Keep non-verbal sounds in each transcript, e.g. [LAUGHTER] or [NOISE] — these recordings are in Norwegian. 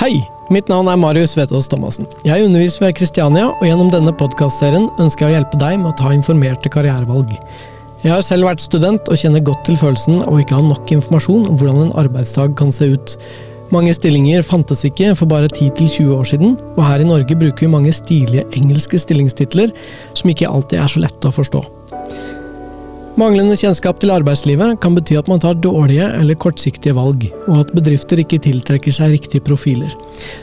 Hei! Mitt navn er Marius Vetås Thomassen. Jeg underviser ved Kristiania, og gjennom denne podkastserien ønsker jeg å hjelpe deg med å ta informerte karrierevalg. Jeg har selv vært student og kjenner godt til følelsen av ikke ha nok informasjon om hvordan en arbeidsdag kan se ut. Mange stillinger fantes ikke for bare 10-20 år siden, og her i Norge bruker vi mange stilige engelske stillingstitler som ikke alltid er så lette å forstå. Manglende kjennskap til arbeidslivet kan bety at man tar dårlige eller kortsiktige valg, og at bedrifter ikke tiltrekker seg riktige profiler.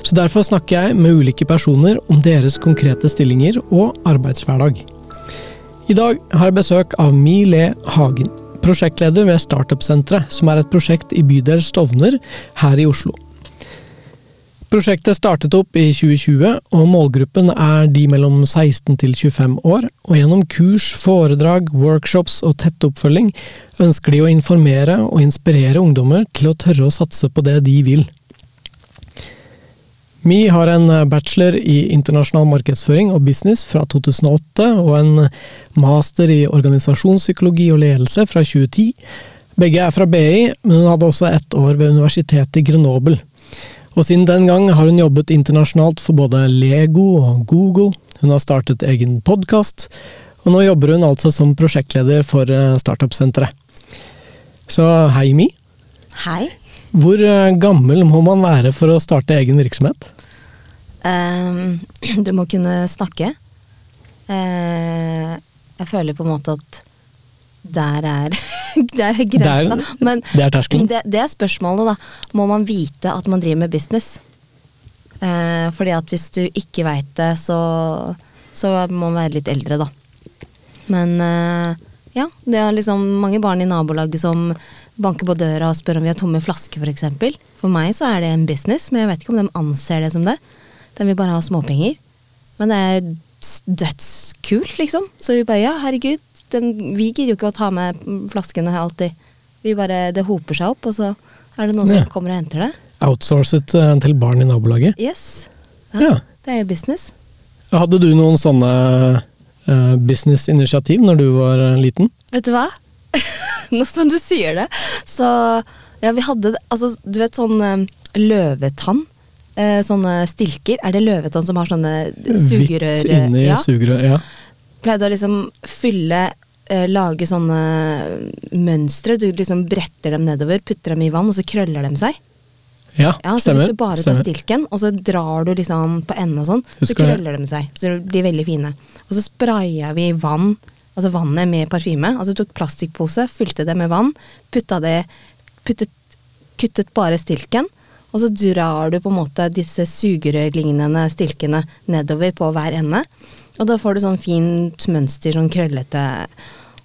Så Derfor snakker jeg med ulike personer om deres konkrete stillinger og arbeidshverdag. I dag har jeg besøk av Mi Le Hagen, prosjektleder ved Startup-senteret, som er et prosjekt i bydel Stovner her i Oslo. Prosjektet startet opp i 2020, og målgruppen er de mellom 16 til 25 år, og gjennom kurs, foredrag, workshops og tett oppfølging ønsker de å informere og inspirere ungdommer til å tørre å satse på det de vil. Mi har en bachelor i internasjonal markedsføring og business fra 2008, og en master i organisasjonspsykologi og ledelse fra 2010. Begge er fra BI, men hun hadde også ett år ved universitetet i Grenoble. Og siden den gang har hun jobbet internasjonalt for både Lego og Google. Hun har startet egen podkast, og nå jobber hun altså som prosjektleder for eh, Startup-senteret. Så hei, Mi. Hei. Hvor eh, gammel må man være for å starte egen virksomhet? Um, [CLEARS THROAT] du må kunne snakke. Uh, jeg føler på en måte at der er, [LAUGHS] der er grensa. Der, Men det er terskelen. det, det er spørsmålet, da. Må man vite at man driver med business? Eh, fordi at hvis du ikke veit det, så, så må man være litt eldre, da. Men eh, ja, det er liksom mange barn i nabolaget som banker på døra og spør om vi har tomme flasker, f.eks. For, eksempel. for meg så er det en business, men jeg vet ikke om de anser det som det. De vil bare ha småpenger. Men det er dødskult, liksom. Så vi bare ja, herregud, den, vi gidder jo ikke å ta med flaskene alltid. Vi bare, Det hoper seg opp, og så er det noen Ja. som kommer og henter det. Outsourcet uh, til barn i nabolaget? Yes. Ja. Det er jo business. Hadde du noen sånne uh, businessinitiativ når du var eh, liten? Vet du hva? [LAUGHS] Nå som du sier det, så Ja, vi hadde Altså, du vet sånn eh, løvetann? Sånne stilker. Er det løvetann som har sånne sugerør? Hvitt inni ja. sugerør, ja. Pleide å liksom fylle eh, Lage sånne mønstre. Du liksom bretter dem nedover, putter dem i vann, og så krøller de seg. Ja, Ja, så stemmer. Hvis du bare tar stilken, og så drar du liksom på enden og sånn, så Husker krøller de seg. Så de blir veldig fine. Og så spraya vi vann, altså vannet med parfyme. Altså tok plastikkpose, fylte det med vann, putta det puttet, Kuttet bare stilken, og så drar du på en måte disse sugerørlignende stilkene nedover på hver ende. Og da får du sånn fint mønster, sånn krøllete.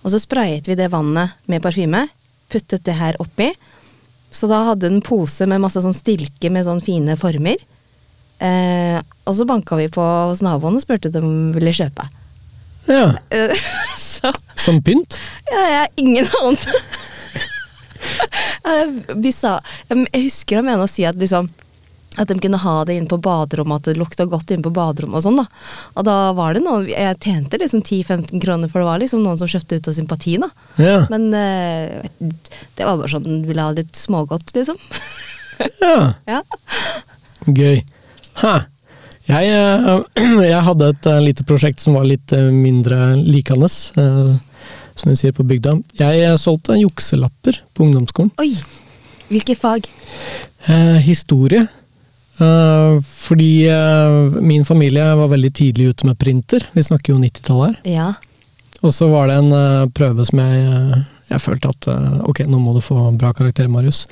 Og så sprayet vi det vannet med parfyme, puttet det her oppi. Så da hadde den pose med masse sånn stilke med sånn fine former. Eh, og så banka vi på hos naboen og spurte om de ville kjøpe. Ja, Eh, [LAUGHS] så Som pynt? ja, jeg har ingen anelse. [LAUGHS] Jeg husker han mener å si at liksom at de kunne ha det inne på baderommet, at det lukta godt inne på baderommet og sånn, da. Og da var det noen Jeg tjente liksom 10-15 kroner, for det var liksom noen som kjøpte ut av sympati, da. Ja. Men eh, det var bare sånn ville ha litt smågodt, liksom. ja. [LAUGHS] Ja. Gøy. Ha. Jeg, eh, [CLEARS THROAT] jeg hadde et eh, lite prosjekt som var litt eh, mindre likende, som vi sier på bygda. Jeg solgte jukselapper på ungdomsskolen. Oi! Hvilke fag? Eh, historie. Eh, fordi eh, min familie var veldig tidlig ute med printer. Vi snakker jo 90-tallet her. Ja. Og så var det en eh, prøve som jeg, jeg følte at ok, nå må du få bra karakter, Marius.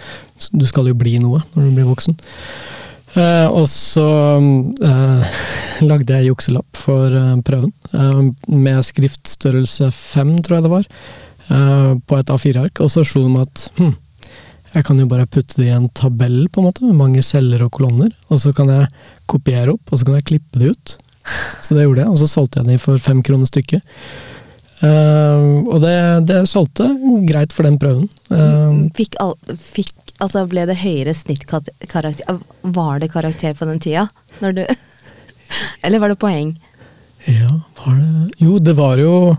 Du skal jo bli noe når du blir voksen. Eh, og så eh, [LAUGHS] lagde jeg jukselapp for eh, prøven, med skriftstørrelse 5, tror jeg det var, eh, på et A4-ark. Og så slo det meg at hm, jeg kan jo bare putte det i en tabell på en måte, med mange celler og kolonner, og så kan jeg kopiere opp, og så kan jeg klippe det ut. Så det gjorde jeg, og så solgte jeg de for fem kroner stykket. Uh, og det, det solgte greit for den prøven. Uh, Fikk, all, fikk Altså, ble det høyere snittkarakter Var det karakter på den tida? Du [LAUGHS] Eller var det poeng? ja, var det Jo, det var jo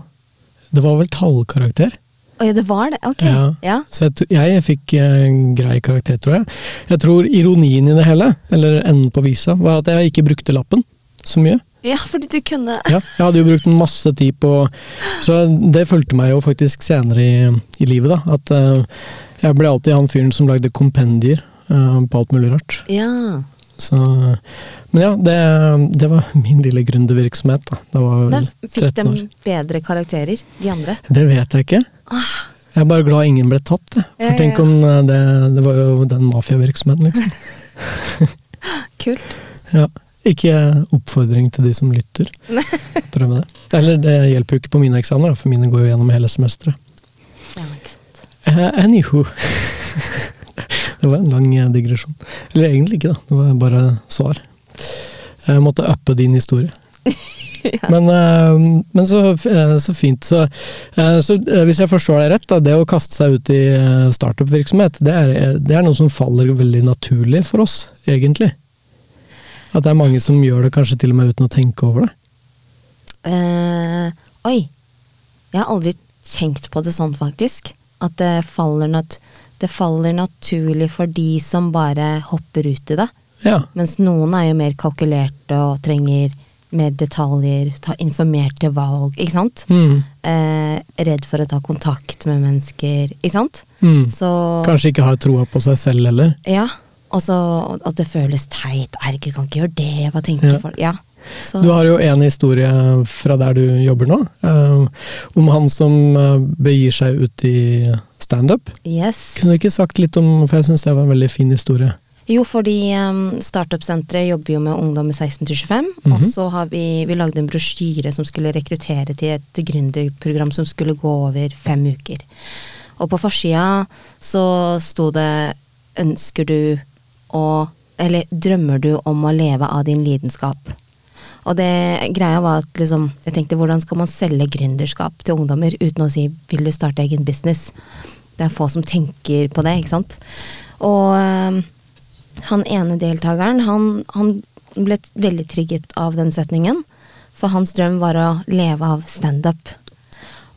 Det var vel tallkarakter. Å ja, det var det? Ok. Ja. Ja. Så jeg, jeg fikk eh, grei karakter, tror jeg. Jeg tror ironien i det hele, eller enden på visa, var at jeg ikke brukte lappen så mye. ja, fordi du kunne Ja, jeg hadde jo brukt masse tid på Så det fulgte meg jo faktisk senere i, i livet, da. At eh, jeg ble alltid han fyren som lagde kompendier eh, på alt mulig rart. Ja. Så Men ja, det, det var [LAUGHS] min lille gründervirksomhet, da. Det var Men fikk de bedre karakterer, de andre? Det vet jeg ikke. Jeg er bare glad ingen ble tatt, jeg. Ja, For ja, tenk om eh, det, det var jo den mafiavirksomheten, liksom. [LAUGHS] Kult. Ja. Ikke oppfordring til de som lytter. [LAUGHS] Prøv det. Eller det hjelper jo ikke på mine eksamener, for mine går jo gjennom hele semesteret. Ja. Eh, anywho. [LAUGHS] det var en lang eh, digresjon. Eller egentlig ikke, da. Det var bare svar. Jeg måtte uppe din historie. Men, eh, men så, eh, så fint. Så, eh, så hvis jeg forstår deg rett, da, det å kaste seg ut i startup-virksomhet, det det er noe som faller veldig naturlig for oss, egentlig. At det er mange som gjør det kanskje til og med uten å tenke over det. Uh, oi. Jeg har aldri tenkt på det sånn, faktisk. At det faller, nat det faller naturlig for de som bare hopper ut i det. Ja. Mens noen er jo mer kalkulerte og trenger mer detaljer, ta informerte valg, ikke sant? Mm. Eh, redd for å ta kontakt med mennesker, ikke sant? Mm. Så Kanskje ikke har troa på seg selv heller. Ja. Og så at det føles teit. Herregud, kan ikke gjøre det. Hva tenker Ja. folk? Ja. Så, Du har jo en historie fra der du jobber nå, eh, om han som eh, begir seg ut i standup. yes. Kunne du ikke sagt litt om, for jeg syns det var en veldig fin historie. Jo, fordi um, Startup-senteret jobber jo med ungdom i 16 til 25. Og Mhm. så har vi, vi lagde en brosjyre som skulle rekruttere til et gründerprogram som skulle gå over fem uker. Og på forsida så sto det 'Ønsker du å Eller drømmer du om å leve av din lidenskap? Og det greia var at liksom, jeg tenkte hvordan skal man selge gründerskap til ungdommer uten å si 'vil du starte egen business'? Det er få som tenker på det, ikke sant. Og um, han ene deltakeren, han, han ble veldig trigget av den setningen. For hans drøm var å leve av standup.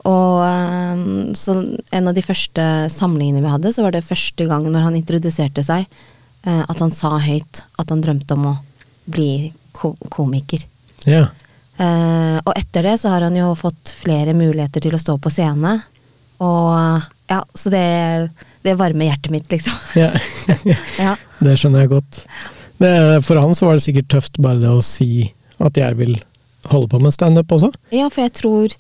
Og ehm, så en av de første samlingene vi hadde, så var det første gang når han introduserte seg, eh, at han sa høyt at han drømte om å bli komiker. Ja. Eh, og etter det så har han jo fått flere muligheter til å stå på scene. Og ja, så det, det varmer hjertet mitt, liksom. ja. [LAUGHS] ja. Det skjønner jeg godt. Det, for han så var det sikkert tøft bare det å si at jeg vil holde på med standup også. Ja, for jeg tror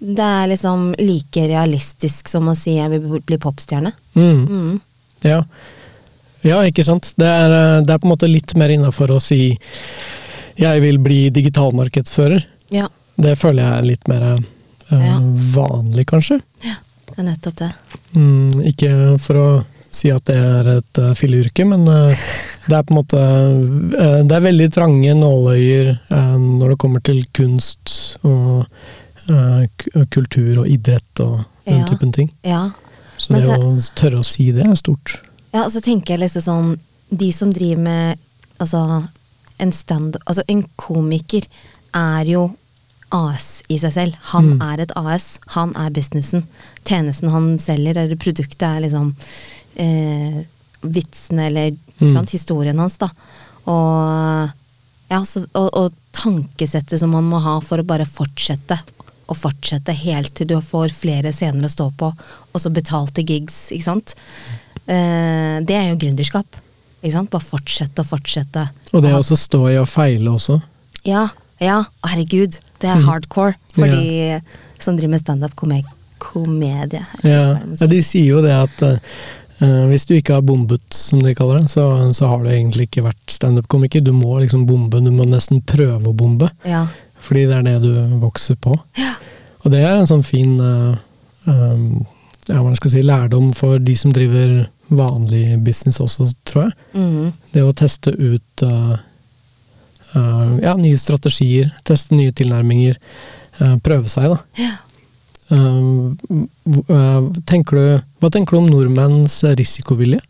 det er liksom like realistisk som å si jeg vil bli popstjerne. Mm. Mm. Ja. ja, ikke sant. Det er, eh, det er på en måte litt mer innafor å si jeg vil bli digitalmarkedsfører. Ja, Det føler jeg er litt mer Ja. vanlig, kanskje. Det er nettopp det. Mm, ikke for å si at det er et uh, filleyrke, men uh, det er på en måte uh, Det er veldig trange nåløyer når det kommer til kunst og kultur og idrett og den Ja. typen ting. Ja. Så det så- å tørre å si det er stort. ja, og så tenker jeg liksom sånn De som driver med altså en stand Altså en komiker er jo AS i seg selv. Han Mm. er et AS. Han er businessen. Tjenesten han selger, eller produktet, er liksom eh, vitsen eller Mm. sant, historien hans, da. Og, ja, så, og, og tankesettet som man må ha for å bare fortsette. Og fortsette helt til du får flere scener å stå på, og så betalte gigs, ikke sant. Eh, det er jo gründerskap. Ikke sant? Bare fortsette og fortsette. Og det ha- å også stå i å feile også. Ja, ja, herregud. Det er hardcore for de som driver med standup-komedie. Ja, ja, de sier jo det at uh, hvis du ikke har bombet, som de kaller det, så, så har du egentlig ikke vært standup-komiker. Du må liksom bombe, du må nesten prøve å bombe. Ja. Fordi det er det du vokser på. Og det er en sånn fin uh, um, ja, man skal si, lærdom for de som driver vanlig business også, tror jeg. Mm. Det å teste ut eh, ja, nye strategier, teste nye tilnærminger. eh, prøve seg, da. Ja. Eh, eh, tenker du, hva tenker du om nordmenns risikovilje?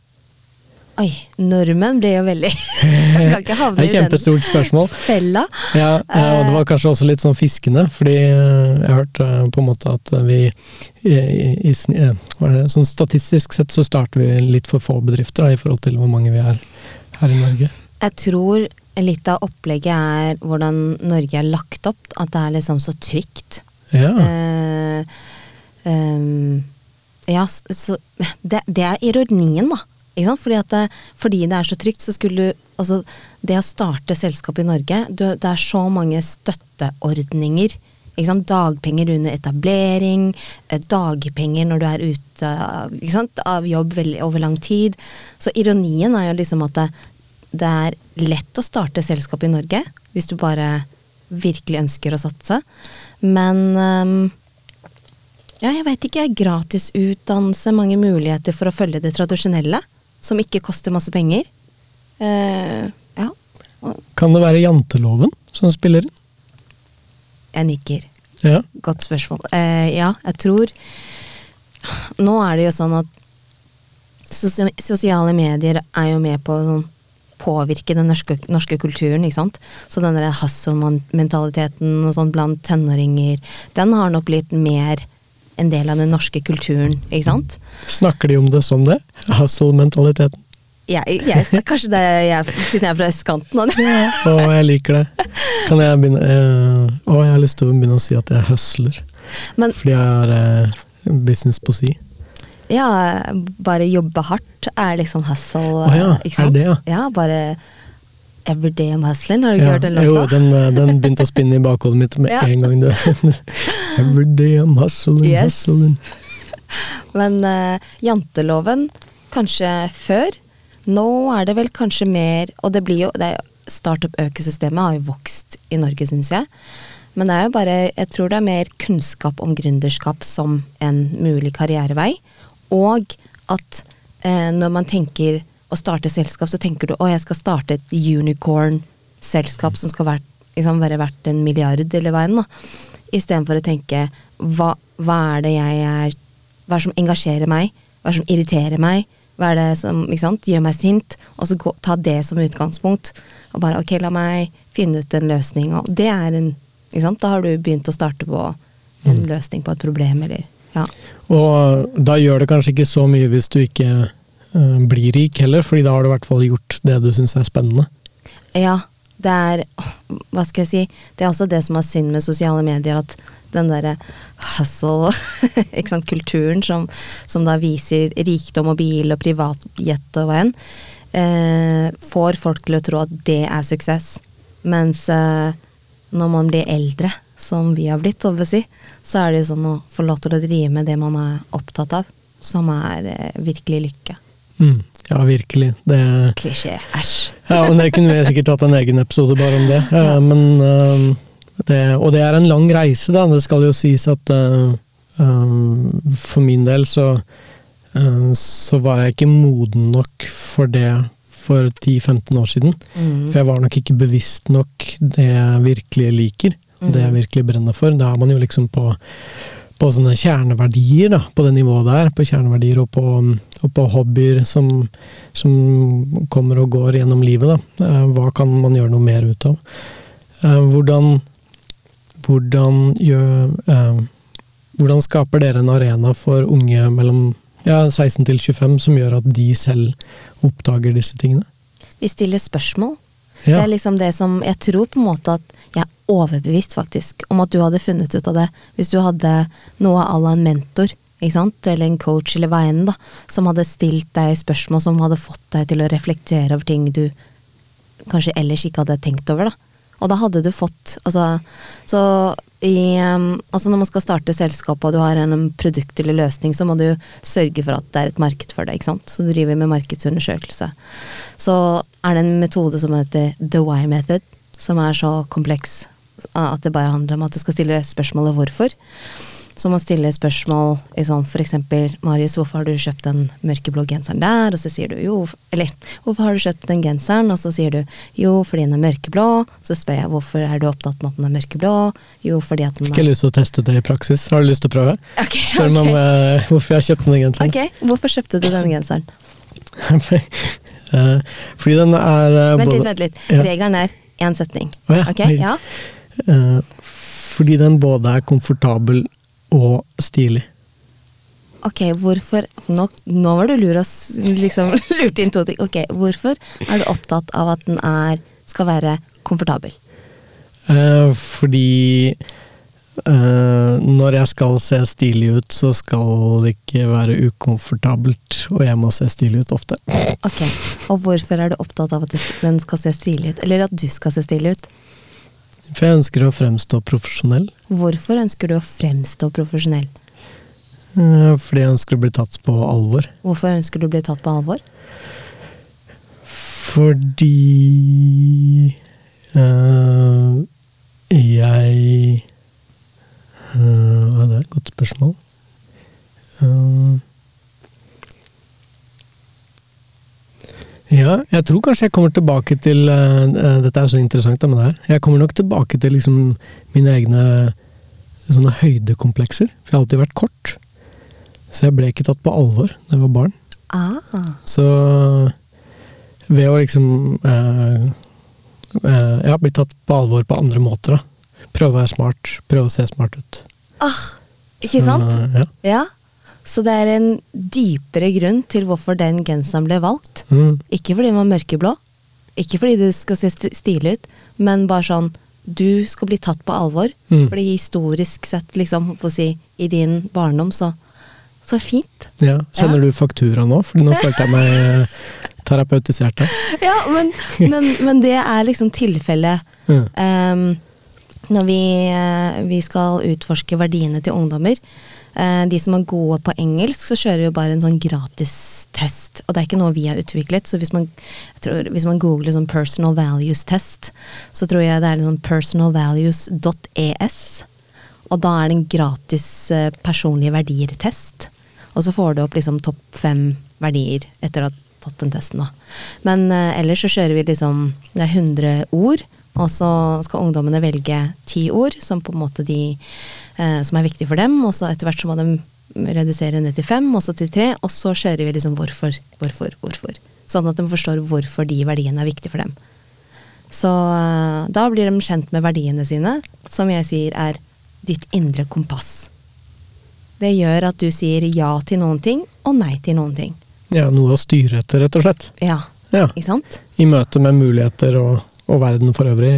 Oi, nordmenn blir jo veldig [LAUGHS] Jeg kan ikke havne i den kjempestort spørsmål. fella. Ja, eh, og det var kanskje også litt sånn fiskende, fordi eh, jeg hørte eh, på en måte at vi i, i, eh, sånn Statistisk sett så starter vi litt for få bedrifter da, i forhold til hvor mange vi er her i Norge. Jeg tror litt av opplegget er hvordan Norge er lagt opp. At det er liksom så trygt. Ja, Uh, um, ja, så det, det er ironien, da. Ikke sant? Fordi, at det, fordi det er så trygt, så skulle du Altså, det å starte selskap i Norge du, Det er så mange støtteordninger. Ikke sant? Dagpenger under etablering, eh, dagpenger når du er ute ikke sant? av jobb over lang tid. Så ironien er jo liksom at det, det er lett å starte selskap i Norge, hvis du bare virkelig ønsker å satse. Men ehm, ja, jeg veit ikke. Gratisutdannelse, mange muligheter for å følge det tradisjonelle, som ikke koster masse penger. Uh, ja. Kan det være janteloven som spiller inn? Jeg nikker. Ja. Godt spørsmål. Uh, ja, jeg tror Nå er det jo sånn at sosiale medier er jo med på sånn, påvirke den norske, norske kulturen, ikke sant. Så den hustle-mentaliteten og sånn blant tenåringer, den har nok blitt mer en del av den norske kulturen, ikke sant. Snakker de om det som det? Hustle-mentaliteten. Ja, jeg, kanskje det er jeg, siden jeg er fra østkanten. det- Å, jeg liker det. Kan jeg begynne eh, Å, jeg har lyst til å begynne å si at jeg hustler. Men Fordi jeg har eh, business på si. Ja, bare jobbe hardt er liksom hustle. Oh, ja, ikke er sant? det det, ja? Ja, bare everyday I'm hustling. Har du ikke Ja, hørt den jo, den, eh, den begynte å spinne i bakhodet mitt med [LAUGHS] Ja. en gang. Du. [LAUGHS] Everyday I'm hustling, Yes. hustling. [LAUGHS] Men uh, janteloven kanskje før. Nå er det vel kanskje mer Og det blir jo det er- Startup-økosystemet har jo vokst i Norge, syns jeg. Men det er jo bare Jeg tror det er mer kunnskap om gründerskap som en mulig karrierevei. Og at eh, når man tenker å starte selskap, så tenker du å, jeg skal starte et unicorn-selskap som skal være, liksom, være verdt en milliard eller hva enn. Istedenfor å tenke hva, hva er det jeg er Hva er det som engasjerer meg? Hva er det som irriterer meg? Hva er det som sant, gjør meg sint? Og så gå, ta det som utgangspunkt. Og bare ok, la meg finne ut en løsning. Og det er en? Da har du begynt å starte på en løsning på et problem, eller ja. Og da gjør det kanskje ikke så mye hvis du ikke uh, blir rik heller, fordi da har du i hvert fall gjort det du syns er spennende. Ja, det er Hva skal jeg si? Det er også det som er synd med sosiale medier, at den derre hustle-kulturen [LAUGHS] som, som da viser rikdom og bil og privatjet og hva enn, eh, får folk til å tro at det er suksess. Mens eh, når man blir eldre, som vi har blitt, si, så er det sånn å få lov til å drive med det man er opptatt av, som er eh, virkelig lykke. Mm. Ja, virkelig. Det, Klisjé. Æsj. ja, men det kunne vi sikkert tatt en egen episode bare om det. [LAUGHS] Ja. men eh, det, Og det er en lang reise, da. Det skal jo sies at eh, eh, for min del så, eh, så var jeg ikke moden nok for det for 10-15 år siden. Mm. For jeg var nok ikke bevisst nok det jeg virkelig liker, det jeg virkelig brenner for. Da er man jo liksom på, på sånne kjerneverdier, da, på det nivået der. På kjerneverdier og på, og på hobbyer som, som kommer og går gjennom livet. Da. Eh, Hva kan man gjøre noe mer ut av? Eh, Hvordan, hvordan gjør eh, Hvordan skaper dere en arena for unge mellom ja, 16 til 25 som gjør at de selv oppdager disse tingene? Vi stiller spørsmål. Det er liksom det som Jeg tror på en måte at jeg er overbevist, faktisk, om at du hadde funnet ut av det hvis du hadde noe à la en mentor, ikke sant, eller en coach eller hva enn, da, som hadde stilt deg spørsmål som hadde fått deg til å reflektere over ting du kanskje ellers ikke hadde tenkt over, da. Og da hadde du fått Altså, så i um, Altså når man skal starte selskap og du har en produkt eller løsning, så må du sørge for at det er et marked for det, ikke sant. Så du driver med markedsundersøkelse. Så er det en metode som heter the why method, som er så kompleks at det bare handler om at du skal stille spørsmålet hvorfor. Så man stiller spørsmål i f.eks.: Marius, hvorfor har du kjøpt den mørkeblå genseren der? Og så sier du jo Eller hvorfor har du kjøpt den genseren? Og så sier du jo, fordi den er mørkeblå. Så spør jeg hvorfor er du opptatt med at den er mørkeblå? Jo, fordi at den Fikk jeg er lyst til å teste det i praksis. Har du lyst til å prøve? Ok, Spør meg om eh, hvorfor jeg kjøpte den genseren. Ok, hvorfor kjøpte du den genseren? [LAUGHS] Eh, fordi den er eh, Vent litt, vent litt. Ja. Regelen er én setning. Oh, ja, Ok, ja? [LAUGHS] Fordi den både er komfortabel og stilig. Ok, hvorfor Nå, nå var du lur og liksom [LAUGHS] lurte inn to ting. Ok, hvorfor er du opptatt av at den er, skal være komfortabel? Eh, fordi eh, når jeg skal se stilig ut, så skal det ikke være ukomfortabelt, og jeg må se stilig ut ofte. Ok, Og hvorfor er du opptatt av at den skal se stilig ut? Eller at du skal se stilig ut? For jeg ønsker å fremstå profesjonell. Hvorfor ønsker du å fremstå profesjonell? eh, fordi jeg ønsker å bli tatt på alvor. Hvorfor ønsker du å bli tatt på alvor? Fordi øh, jeg øh, Det er et godt spørsmål. Eh, ja, jeg tror kanskje jeg kommer tilbake til eh, eh, Dette er jo så interessant med det her. Jeg kommer nok tilbake til liksom mine egne sånne høydekomplekser. For jeg har alltid vært kort. Så jeg ble ikke tatt på alvor da jeg var barn. Ah, Så ved å liksom uh, uh, Jeg har blitt tatt på alvor på andre måter, da. Prøve å være smart, prøve å se smart ut. ah ikke sant? Så, ja. Ja. Så det er en dypere grunn til hvorfor den genseren ble valgt. Mm, Ikke fordi den var mørkeblå, ikke fordi du skal se stilig ut, men bare sånn du skal bli tatt på alvor. Mm. Fordi historisk sett, liksom, si, i din barndom, så Så fint. ja. Sender du faktura nå? Fordi nå følte jeg meg eh, terapeutisert her. [LAUGHS] Ja, men, men, men det er liksom tilfellet Mm. Um, når vi, eh, vi skal utforske verdiene til ungdommer. Eh, de som er gode på engelsk, så kjører jo bare en sånn gratis test. Og det er ikke noe vi har utviklet, så hvis man, tror, hvis man googler sånn personal values test, så tror jeg det er sånn personalvalues.es. Og da er det en gratis eh, personlige verdier-test. Og så får du opp liksom topp fem verdier etter å ha tatt den testen, da. Men eh, ellers så kjører vi liksom Det er 100 ord, og så skal ungdommene velge ti ord som på en måte de eh, Som er viktige for dem, og så etter hvert så må de redusere ned til fem, og så til tre, og så kjører vi liksom hvorfor, hvorfor, hvorfor. Sånn at de forstår hvorfor de verdiene er viktige for dem. Så eh, da blir de kjent med verdiene sine, som jeg sier er ditt indre kompass. Det gjør at du sier ja til noen ting, og nei til noen ting. Ja, noe å styre etter, rett og slett. Ja, Ja. ikke sant? I møte med muligheter og, og verden for øvrig,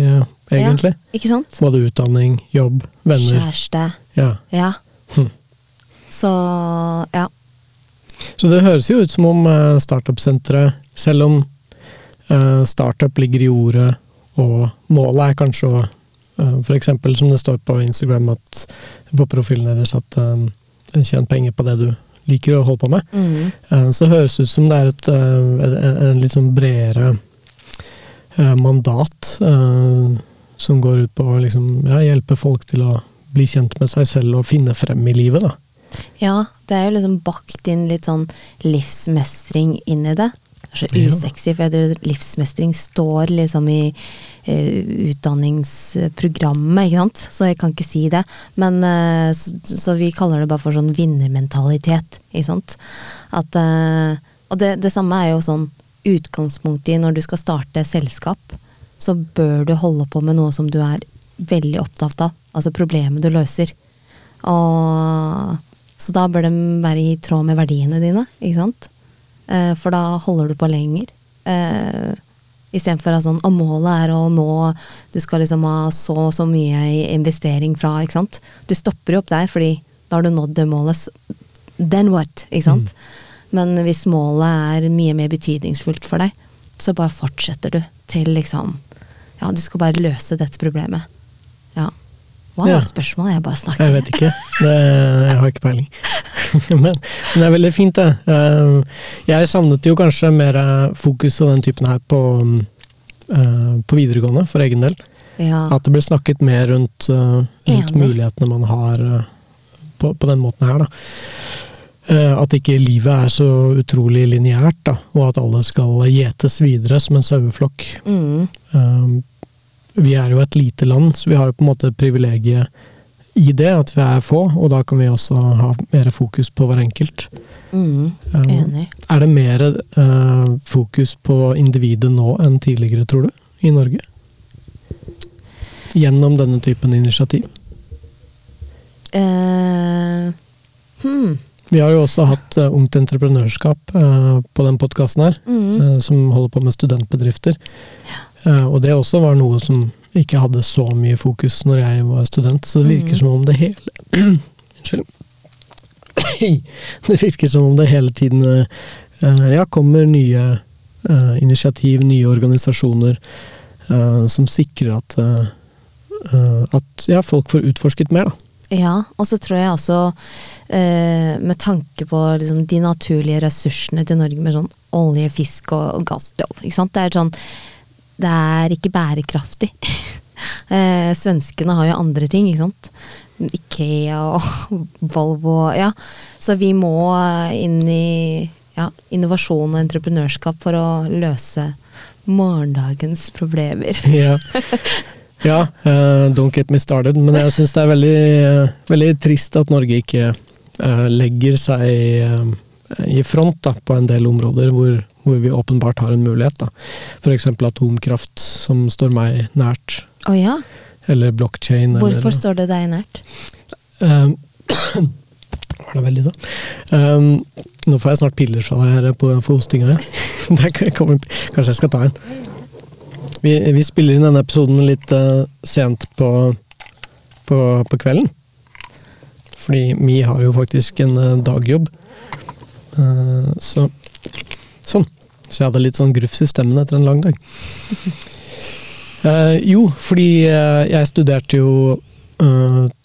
egentlig. Ja, ikke sant? Både utdanning, jobb, venner. Kjæreste. Ja. Ja. Hm. Så ja. Så det høres jo ut som om eh, startup-senteret, selv om eh, startup ligger i ordet, og målet er kanskje å F.eks. som det står på Instagram at, på profilen deres at um, tjen penger på det du liker å holde på med, Mm. eh, så høres det ut som det er et, eh, en, en litt sånn bredere eh, mandat eh, som går ut på å liksom, ja, hjelpe folk til å bli kjent med seg selv og finne frem i livet. da. Ja, det er jo liksom bakt inn litt sånn livsmestring inn i det. Det er så Ja. usexy, for jeg tror livsmestring står liksom i eh, utdanningsprogrammet, ikke sant. Så jeg kan ikke si det. Men eh, så, så vi kaller det bare for sånn vinnermentalitet, ikke sant. At, eh, og det, det samme er jo sånn utgangspunktet i når du skal starte selskap, så bør du holde på med noe som du er veldig opptatt av. Altså problemet du løser. Og, så da bør de være i tråd med verdiene dine, ikke sant? Eh, for da holder du på lenger. Eh, Istedenfor sånn, og målet er å nå Du skal liksom ha så og så mye investering fra, ikke sant. Du stopper jo opp der, fordi da har du nådd det målet. Then what? Ikke sant? Men hvis målet er mye mer betydningsfullt for deg, så bare fortsetter du til liksom Ja, du skal bare løse dette problemet. Ja. Hva Ja. var spørsmålet? Jeg bare snakker. Jeg vet ikke. Det, jeg har ikke peiling. [LAUGHS] men, men det er veldig fint, det. Eh, Jeg savnet jo kanskje mer fokus og den typen her på, eh, på videregående, for egen del. Ja. At det ble snakket mer rundt, eh, rundt mulighetene man har eh, på, på den måten her, da. Eh, At ikke livet er så utrolig lineært, og at alle skal gjetes videre som en saueflokk. Mm. Eh, Vi er jo et lite land, så vi har jo på en måte privilegiet i det, at vi er få, og da kan vi også ha mer fokus på hver enkelt. Mm, Um, enig. Er det mer eh, fokus på individet nå enn tidligere, tror du, i Norge? Gjennom denne typen initiativ? Uh, hmm. Vi har jo også hatt uh, Ungt entreprenørskap uh, på den podkasten her, Mm. eh, som holder på med studentbedrifter. Eh, og det også var noe som ikke hadde så mye fokus når jeg var student, så det virker mm. som om det hele [CLEARS THROAT] Unnskyld. [CLEARS THROAT] det virker som om det hele tiden ja, kommer nye initiativ, nye organisasjoner som sikrer at, at ja, folk får utforsket mer, da. Ja, og så tror jeg også, eh, med tanke på liksom, de naturlige ressursene til Norge med sånn olje, fisk og, og gass ikke sant? Det er sånn Det er ikke bærekraftig. [LAUGHS] eh, svenskene har jo andre ting, ikke sant. Ikea og [LAUGHS] Volvo Ja. Så vi må inn i ja, innovasjon og entreprenørskap for å løse morgendagens problemer. Ja, [LAUGHS] ja uh, don't get me started, men jeg syns det er veldig, uh, veldig trist at Norge ikke uh, legger seg i front da, på en del områder hvor, hvor vi åpenbart har en mulighet. F.eks. atomkraft, som står meg nært. Oh, ja? Eller blockchain. Hvorfor eller, står det deg nært? Um, [CLEARS THROAT] var det veldig, da? Um, nå får jeg snart piller fra deg her på, for hostinga. Ja. [LAUGHS] kanskje jeg skal ta en. Vi, vi spiller inn denne episoden litt uh, sent på, på, på kvelden. Fordi vi har jo faktisk en uh, dagjobb. Uh, så sånn. Så jeg hadde litt sånn grufs i stemmen etter en lang dag. [LAUGHS] Jo, fordi jeg studerte jo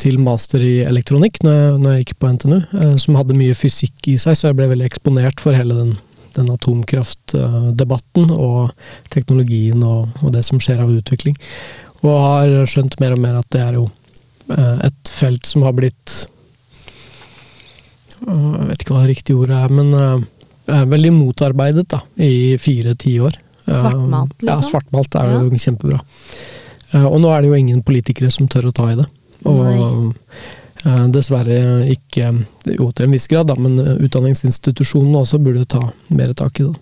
til master i elektronikk når jeg, når jeg gikk på NTNU, som hadde mye fysikk i seg, så jeg ble veldig eksponert for hele den, den atomkraftdebatten og teknologien og, og det som skjer av utvikling. Og har skjønt mer og mer at det er jo eh, et felt som har blitt øh, Jeg vet ikke hva det riktige ordet er, men er veldig motarbeidet da, i fire tiår. Svartmalt, liksom? Ja, svartmalt er jo kjempebra. Eh, Og nå er det jo ingen politikere som tør å ta i det. Og eh, dessverre ikke Jo, til en viss grad, da, men eh, utdanningsinstitusjonene også burde ta mer tak i det.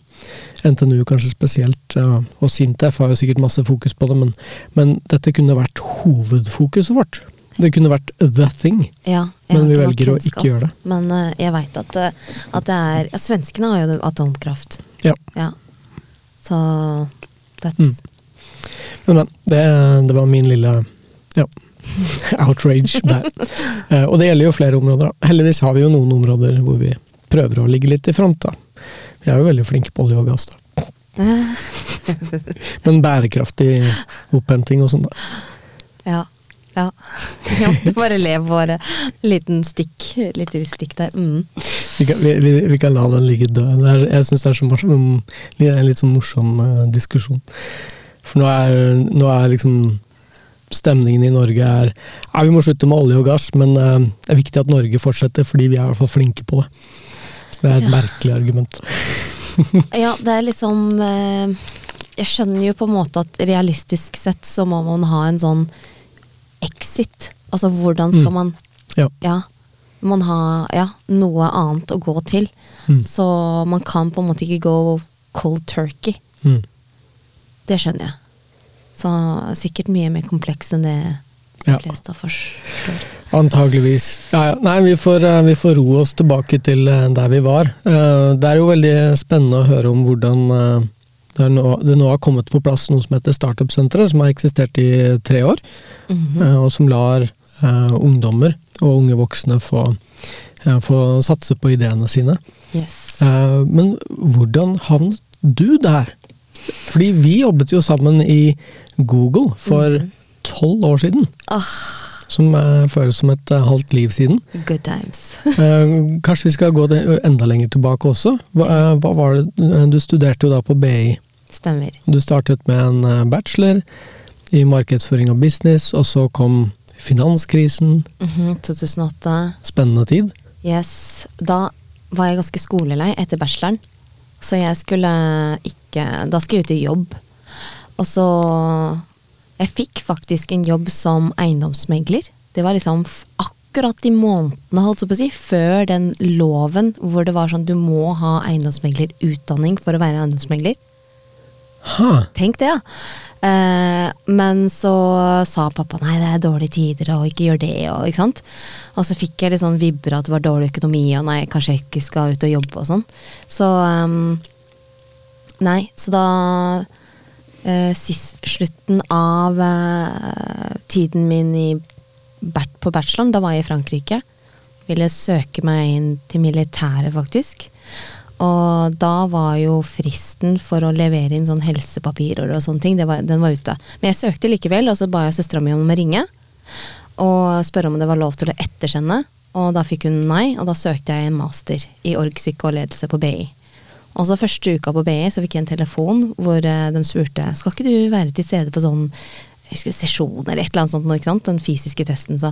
NTNU kanskje spesielt, eh, og Sintef har jo sikkert masse fokus på det, men, men dette kunne vært hovedfokuset vårt. Det kunne vært the thing, Ja, men vi velger å ikke gjøre det. Men eh, jeg veit at, eh, at det er ja, Svenskene har jo atomkraft. Ja. Ja. Så that's Mm. Men, men. Det, det var min lille ja, [LAUGHS] outrage der. Eh, og det gjelder jo flere områder. da. Heldigvis har vi jo noen områder hvor vi prøver å ligge litt i front. da. Vi er jo veldig flinke på olje og gass. da. [LAUGHS] Men bærekraftig opphenting og sånn, da. Ja. Ja. Jeg måtte bare le bare liten stikk. Litt stikk der. Mm. Vi kan, vi, vi, kan la den ligge død. Er, jeg syns det er så morsom, en litt sånn morsom eh, diskusjon. For nå er, nå er liksom Stemningen i Norge er ja, vi må slutte med olje og gass, men eh, det er viktig at Norge fortsetter, fordi vi er i hvert fall flinke på det. Det er et Ja. merkelig argument. [LAUGHS] Ja, det er liksom Jeg skjønner jo på en måte at realistisk sett så må man ha en sånn exit. Altså hvordan skal Mm. man Ja. Ja. Man har ja, noe annet å gå til. Mm. Så man kan på en måte ikke gå cold turkey. Mm. Det skjønner jeg. Så sikkert mye mer kompleks enn det de fleste forstår. Antageligvis. Ja, ja. Nei, vi får, eh, vi får ro oss tilbake til eh, der vi var. Eh, Det er jo veldig spennende å høre om hvordan det, er nå, det nå har kommet på plass noe som heter Startup-senteret, som har eksistert i tre år. Mm -hmm. Og som lar ungdommer og unge voksne få, få satse på ideene sine. Yes. Men hvordan havnet du der? Fordi vi jobbet jo sammen i Google for tolv år siden. Oh. Som eh, føles som et eh, halvt liv siden. good times. [LAUGHS] Eh, kanskje vi skal gå enda lenger tilbake også. Hva, hva var det, Du studerte jo da på BI. Stemmer. Du startet med en bachelor i markedsføring og business, og så kom finanskrisen. Mhm, 2008. Spennende tid. Yes. Da var jeg ganske skolelei etter bacheloren. Så jeg skulle ikke Da skulle jeg ut i jobb. Og så Jeg fikk faktisk en jobb som eiendomsmegler. det var liksom akkurat de månedene, holdt på å si, før den loven hvor det var sånn du må ha eiendomsmeglerutdanning for å være eiendomsmegler. Ha. Tenk det, ja. Eh, men så sa pappa nei, det er dårlige tider, og ikke gjør det, og ikke sant. Og så fikk jeg litt sånn vibber at det var dårlig økonomi, og nei, kanskje jeg ikke skal ut og jobbe og sånn. Så um, Nei, så da sist, Slutten av eh, tiden min i, på bacheloren, da var jeg i Frankrike. Ville søke meg inn til militæret, faktisk. Og da var jo fristen for å levere inn sånn helsepapirer og sånne ting, var, den var ute. Men jeg søkte likevel, og så ba jeg søstera mi om å ringe. Og spørre om det var lov til å ettersende. Og da fikk hun nei, og da søkte jeg en master i orgpsyke og ledelse på BI. Og så første uka på BI så fikk jeg en telefon hvor eh, de spurte skal ikke du være til stede på sånn sesjon eller et eller annet sånt, ikke sant? den fysiske testen. Så.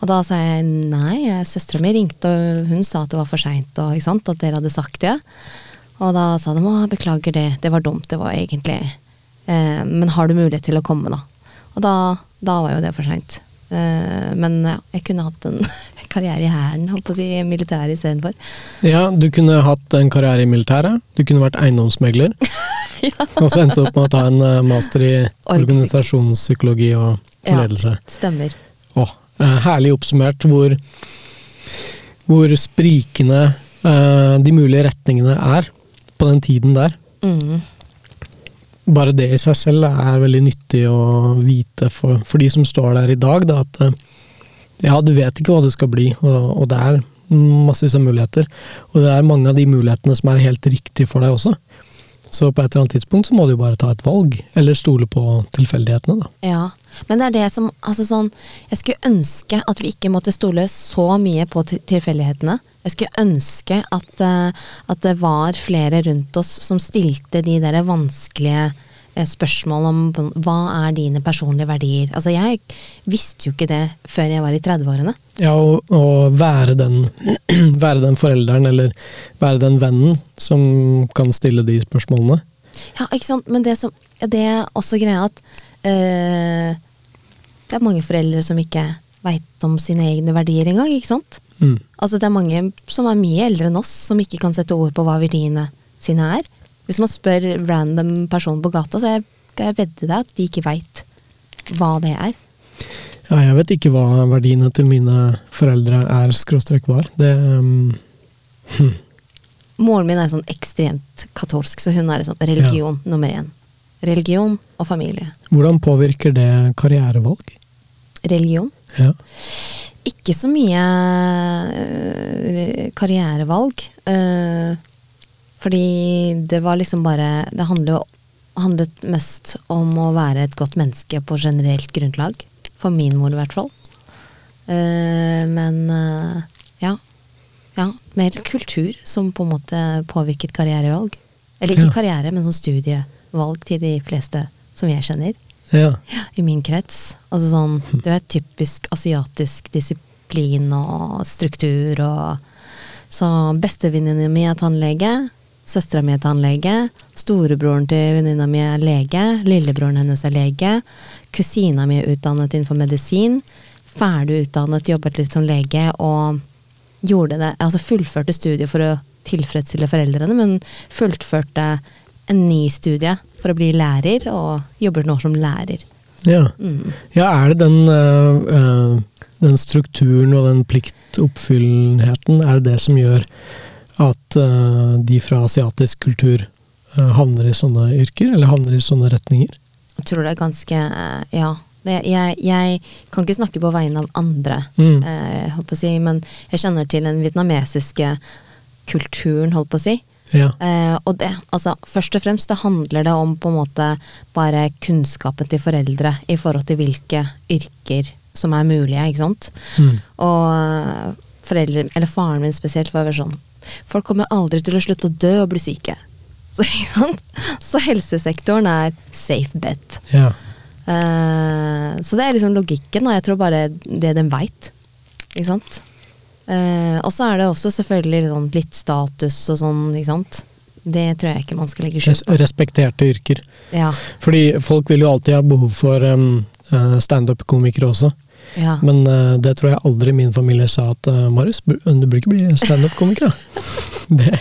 Og da sa jeg nei, jeg- søstera mi ringte og hun sa at det var for seint, at dere hadde sagt det. Og da sa de å, beklager det, det var dumt, det var egentlig eh, Men har du mulighet til å komme, da? Og da, da var jo det for seint. Eh, men ja, jeg kunne hatt en [LAUGHS] karriere i hæren, holdt på å si, militæret istedenfor. Ja, du kunne hatt en karriere i militæret. Du kunne vært eiendomsmegler. [LAUGHS] Og så endte du opp med å ta en eh, master i organisasjonspsykologi og Ja. ledelse. Stemmer. Åh, eh, herlig oppsummert hvor, hvor sprikende eh, de mulige retningene er på den tiden der. Mm. Bare det i seg selv er veldig nyttig å vite for, for de som står der i dag, da, at ja, du vet ikke hva det skal bli, og, og det er massevis av muligheter. Og det er mange av de mulighetene som er helt riktige for deg også. Så på et eller annet tidspunkt så må du jo bare ta et valg, eller stole på tilfeldighetene, da. Ja, men det er det som altså sånn, Jeg skulle ønske at vi ikke måtte stole så mye på til- tilfeldighetene. Jeg skulle ønske at, eh, at det var flere rundt oss som stilte de der vanskelige spørsmål om hva er dine personlige verdier. Altså Jeg visste jo ikke det før jeg var i 30-årene. Ja, å være, den, [CLEARS THROAT] være den forelderen, eller være den vennen som kan stille de spørsmålene. Ja, ikke sant? Men det, som, det er også greia at øh, det er mange foreldre som ikke veit om sine egne verdier engang, ikke sant? Mm. Altså det er mange som er mye eldre enn oss, som ikke kan sette ord på hva verdiene sine er. Hvis man spør random person på gata, så skal jeg vedde deg at de ikke veit hva det er. Ja, jeg vet ikke hva verdiene til mine foreldre er, skråstrek var. Det um, Moren min er sånn ekstremt katolsk, så hun er liksom religion nummer én. Religion og familie. Hvordan påvirker det karrierevalg? Religion. Ja. Ikke så mye øh, karrierevalg. øh, fordi det var liksom bare Det handlet mest om å være et godt menneske på generelt grunnlag. For min mor, i hvert fall. Eh, men øh, ja. ja. Mer kultur som på en måte påvirket karrierevalg. Eller ikke Ja. karriere, men som studievalg til de fleste som jeg kjenner ja. i min krets. Altså sånn, du er typisk asiatisk disiplin og struktur og Så bestevenninna mi er tannlege, søstera mi er tannlege, storebroren til venninna mi er lege, lillebroren hennes er lege, kusina mi er utdannet innenfor medisin, ferdig utdannet, jobbet litt som lege og gjorde det, altså fullførte studiet for å tilfredsstille foreldrene, men fullførte en ny studie for å bli lærer, og jobber nå som lærer. Ja. Mm. ja, er det den, øh, øh, den strukturen og den pliktoppfyllenheten, er det det som gjør at øh, de fra asiatisk kultur øh, havner i sånne yrker, eller havner i sånne retninger? Jeg tror det er ganske eh, Ja. Det, jeg, jeg kan ikke snakke på vegne av andre, Mm. eh, holdt på å si, men jeg kjenner til den vietnamesiske kulturen, holdt på å si. Ja. Eh, og det, altså, først og fremst, det handler det om på en måte bare kunnskapen til foreldre i forhold til hvilke yrker som er mulige, ikke sant. Mm. Og eh, foreldre, eller faren min spesielt, var vel sånn Folk kommer aldri til å slutte å dø og bli syke. [LAUGHS] Så? Så helsesektoren er safe bet. ja. Uh, så det er liksom logikken, og jeg tror bare det den veit. Ikke sant? Eh, og så er det også selvfølgelig sånn litt status og sånn, ikke sant. Det tror jeg ikke man skal legge skjul på. respekterte yrker. Ja. Fordi folk vil jo alltid ha behov for um, uh, standup-komikere også. Ja. Men uh, det tror jeg aldri min familie sa at uh, Marius, du burde ikke bli standup-komiker, [LAUGHS] det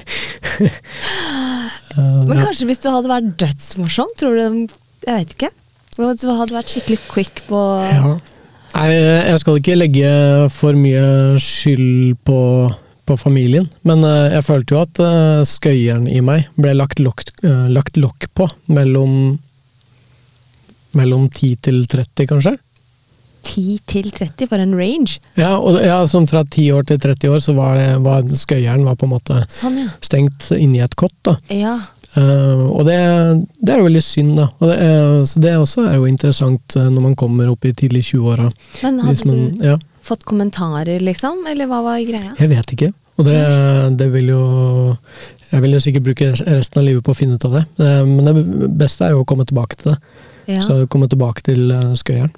uh, [LAUGHS] Men ja. kanskje hvis du hadde vært dødsmorsom, tror du Jeg vet ikke. Hvis du hadde vært skikkelig quick på Ja. Nei, jeg skal ikke legge for mye skyld på, på familien, men jeg følte jo at skøyeren i meg ble lagt lokk, lagt lokk på mellom mellom 10 til 30, kanskje. 10 til 30 for en range. Ja, og ja, sånn fra 10 år til 30 år, så var, det, var skøyeren var på en måte Sånn, ja. stengt inni et kott. da. Ja. Uh, og det, det er jo veldig synd, da. Og det, uh, så det også er jo interessant uh, når man kommer opp i tidlig 20-åra. Men hadde man- du Ja. fått kommentarer, liksom? Eller hva var greia? Jeg vet ikke. Og det, det vil jo Jeg vil jo sikkert bruke resten av livet på å finne ut av det. Men det beste er jo å komme tilbake til det. Ja. Så komme tilbake til skøyeren.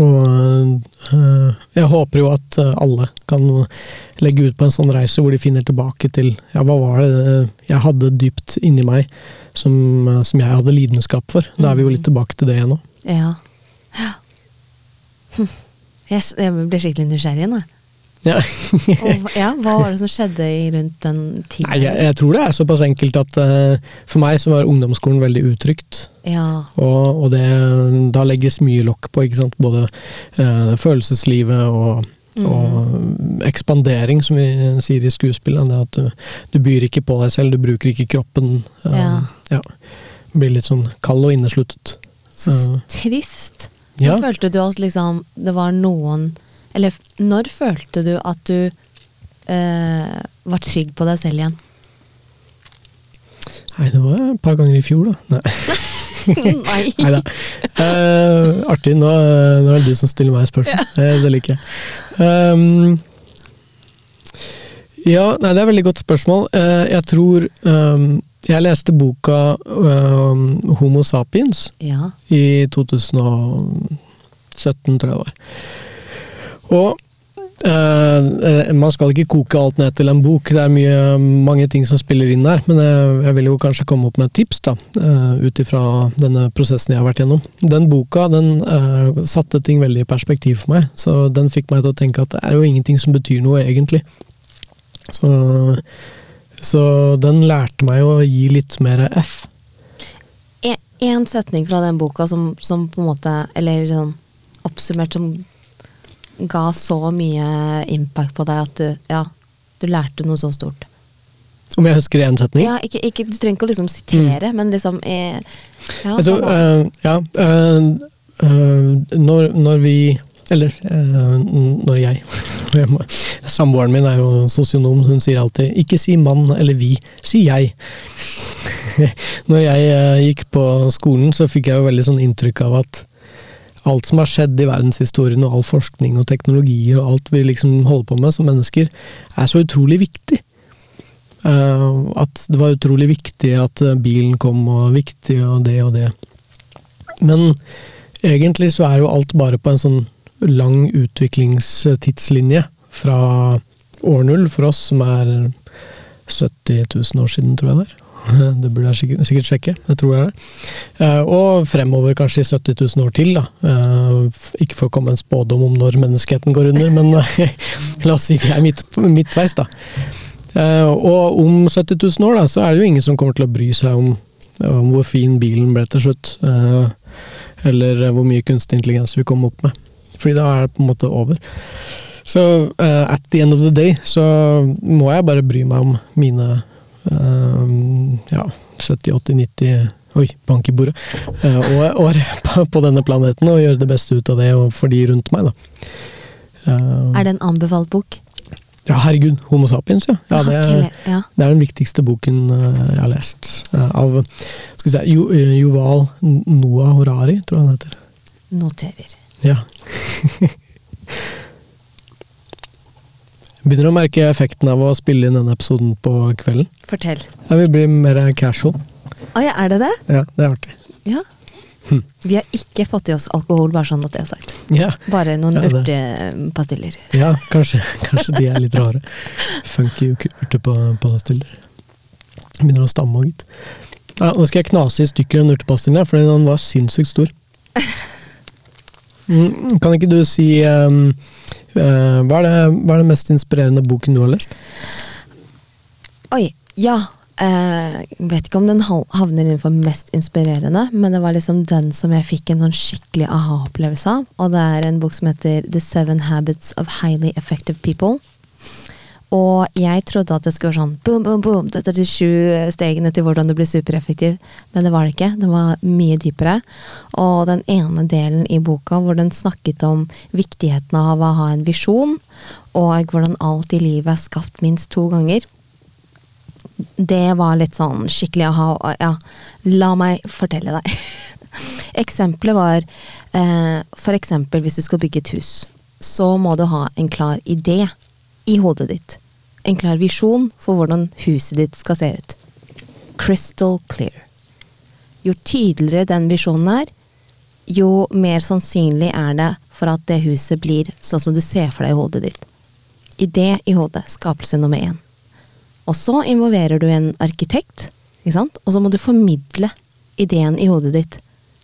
Og eh, jeg håper jo at eh, alle kan legge ut på en sånn reise hvor de finner tilbake til ja, hva var det eh, jeg hadde dypt inni meg som, som jeg hadde lidenskap for. Da er vi jo litt tilbake til det igjen nå. Ja. ja. [LAUGHS] Jeg, jeg ble skikkelig nysgjerrig nå. Ja. Og, ja, hva var det som skjedde i rundt den tiden? Nei, jeg, jeg tror det er såpass enkelt at uh, for meg så var ungdomsskolen veldig utrygt. Ja. Og, og det, da legges mye lokk på, ikke sant. Både uh, følelseslivet og, Mm. og ekspandering, som vi sier i skuespillet. Det at du, du byr ikke på deg selv, du bruker ikke kroppen. Eh, Ja. ja. Blir litt sånn kald og innesluttet. Så trist. ja. Følte du at liksom det var noen Eller når følte du at du eh, var trygg på deg selv igjen? Nei, det var et par ganger i fjor, da. Nei. [LAUGHS] Nei. [LAUGHS] Neida. Uh, artig. Nå, nå er det du som stiller meg spørsmål. Ja. det liker jeg. Um, ja, nei, det er et veldig godt spørsmål. Uh, jeg tror um, Jeg leste boka um, Homo sapiens Ja. i 2017, tror jeg det var. Og eh, eh, man skal ikke koke alt ned til en bok, det er mye, mange ting som spiller inn der. Men jeg, jeg vil jo kanskje komme opp med et tips, da, uh, ut ifra denne prosessen jeg har vært gjennom. Den boka den eh, satte ting veldig i perspektiv for meg, så den fikk meg til å tenke at det er jo ingenting som betyr noe, egentlig. Så, så den lærte meg å gi litt mer F. En, en setning fra den boka som, som på en måte Eller sånn oppsummert som ga så mye impact på deg at du, ja, du lærte noe så stort. Om jeg husker én setning? Ja, ikke, ikke, du trenger ikke å liksom sitere, men liksom eh, ja, Altså, eh, ja uh, uh, når, når vi Eller når jeg [LAUGHS] Samboeren min er jo sosionom, hun sier alltid 'ikke si mann eller vi, si jeg'. [LAUGHS] når jeg gikk på skolen, så fikk jeg jo veldig sånn inntrykk av at alt som har skjedd i verdenshistorien, og all forskning og teknologier og alt vi liksom holder på med som mennesker, er så utrolig viktig. Uh, at det var utrolig viktig at eh, bilen kom, og viktig og det og det. Men egentlig så er jo alt bare på en sånn lang utviklingstidslinje fra år null for oss, som er 70 000 år siden, tror jeg det er. Det burde jeg sikkert, sikkert sjekke, jeg tror det er det. Eh, Og fremover kanskje i 70 000 år til, da. Eh, Ikke for å komme en spådom om når menneskeheten går under, men eh, [LAUGHS] la oss si vi er midt, midtveis, da. Eh, Og om 70 000 år, da, så er det jo ingen som kommer til å bry seg om, om hvor fin bilen ble til slutt. eh, Eller hvor mye kunstig intelligens vi kom opp med. Fordi da er det på en måte over. Så eh, at the end of the day så må jeg bare bry meg om mine eh, ja, 70, 80, 90 Oi, bank i bordet. eh, [LAUGHS] år, år på, denne planeten, og gjøre det beste ut av det og for de rundt meg, da. Eh, Er det en anbefalt bok? ja, herregud. Homo sapiens, ja. ja det, er, ja. det er den viktigste boken eh, jeg har lest. av skal vi si, Jo, Yuval Noah Horari, tror jeg han heter. Noterer. Ja. [LAUGHS] Begynner å merke effekten av å spille inn denne episoden på kvelden. Fortell. Ja, Vi blir mer casual. Å ja, er det det? Ja, det er artig. Ja. Hm. Vi har ikke fått i oss alkohol, bare sånn at det er sagt. Ja, Bare noen Ja, urtepastiller. ja kanskje, kanskje de er litt rare. Funky urtepastiller. Begynner å stamme og gitt. Ja, nå skal jeg knase i stykker den urtepastillen, fordi den var sinnssykt stor. Mm, Kan ikke du si um, uh, hva, er det, hva er det mest inspirerende boken du har lest? Oi, ja. Uh, vet ikke om den havner innenfor mest inspirerende, men det var liksom den som jeg fikk en sånn skikkelig aha-opplevelse av. Og det er en bok som heter The Seven Habits of Highly Effective People. Og jeg trodde at det skulle være sånn boom, boom, boom, dette er de sju stegene til hvordan du blir supereffektiv. Men det var det ikke. Det var mye dypere. Og den ene delen i boka hvor den snakket om viktigheten av å ha en visjon, og hvordan alt i livet er skapt minst to ganger det var litt sånn skikkelig aha. Ja, la meg fortelle deg. [LAUGHS] Eksempelet var eh, eksempel hvis du skal bygge et hus, så må du ha en klar idé i hodet ditt. En klar visjon for hvordan huset ditt skal se ut. Crystal clear. Jo tydeligere den visjonen er, jo mer sannsynlig er det for at det huset blir sånn som du ser for deg i hodet ditt. Idé i hodet. Skapelse nummer én. Og så involverer du en arkitekt, og så må du formidle ideen i hodet ditt.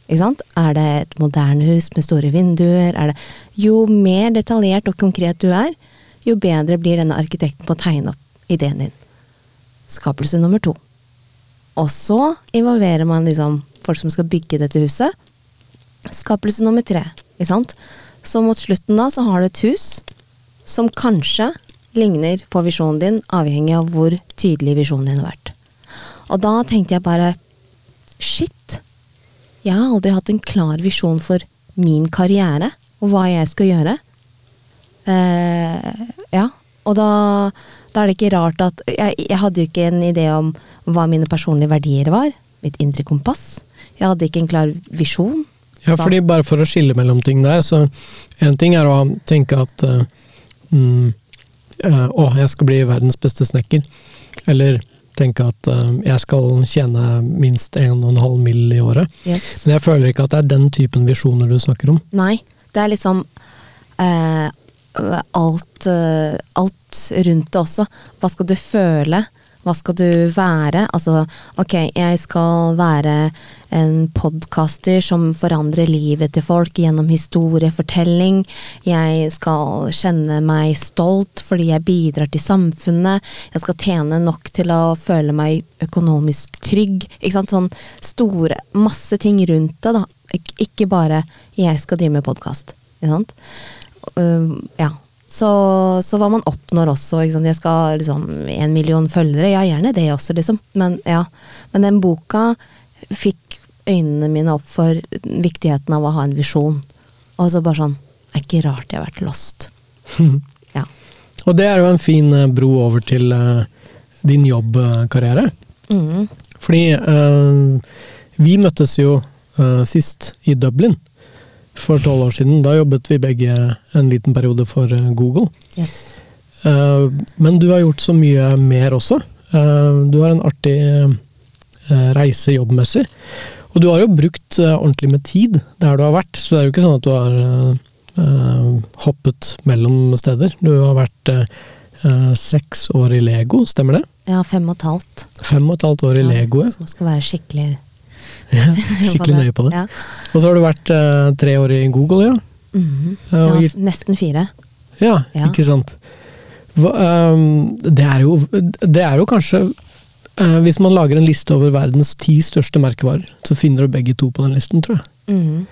Er det et moderne hus med store vinduer? Er jo mer detaljert og konkret du er, jo bedre blir denne arkitekten på å tegne opp ideen din. Skapelse nummer to. Og så involverer man liksom folk som skal bygge dette huset. Skapelse nummer tre. Ikke sant? Så mot slutten da så har du et hus som kanskje ligner på visjonen din, avhengig av hvor tydelig visjonen din har vært. Og da tenkte jeg bare shit, jeg har aldri hatt en klar visjon for min karriere og hva jeg skal gjøre. Eh, ja, og da, da er det ikke rart at jeg, jeg hadde jo ikke en idé om hva mine personlige verdier var. Mitt indre kompass. Jeg hadde ikke en klar visjon. Ja, Så- fordi Bare for å skille mellom ting der, så en ting er å tenke at uh, mm, eh, Å, jeg skal bli verdens beste snekker. Eller tenke at uh, jeg skal tjene minst 1,5 mill. i året. Yes. Men jeg føler ikke at det er den typen visjoner du snakker om. Nei, det er liksom eh, alt, eh, alt rundt det også. Hva skal du føle? Hva skal du være? Altså, ok, jeg skal være en podkaster som forandrer livet til folk gjennom historiefortelling. Jeg skal kjenne meg stolt fordi jeg bidrar til samfunnet. Jeg skal tjene nok til å føle meg økonomisk trygg. Ikke sant? Sånn store Masse ting rundt det, da. Ik ikke bare 'jeg skal drive med podkast'. Ikke sant? Um, ja. Så, så hva man oppnår også. Ikke sant? Jeg skal liksom en million følgere, ja gjerne det også, liksom. Men ja. Men den boka fikk øynene mine opp for viktigheten av å ha en visjon. Og så bare sånn Det er ikke rart jeg har vært lost. [LAUGHS] Ja. Og det er jo en fin eh, bro over til uh, din jobbkarriere. Mm. Fordi uh, vi møttes jo uh, sist i Dublin for tolv år siden. Da jobbet vi begge en liten periode for eh, Google. Yes. Eh, men du har gjort så mye mer også. Eh, du har en artig reise jobbmessig. Og du har jo brukt ordentlig med tid der du har vært, så det er jo ikke sånn at du har hoppet mellom steder. Du har vært seks år i Lego, stemmer det? Ja, fem og et halvt. Fem og et halvt år i Lego, ja. Så man skal være skikkelig [LAUGHS] Skikkelig nøye på det. Ja. Og så har du vært eh, tre år i Google, ja. Mm -hmm. ja, nesten fire. Ja, Ja. ikke sant. Hva, um, det, er jo, det er jo kanskje uh, Hvis man lager en liste over verdens ti største merkevarer, så finner du begge to på den listen, tror jeg. Mm -hmm.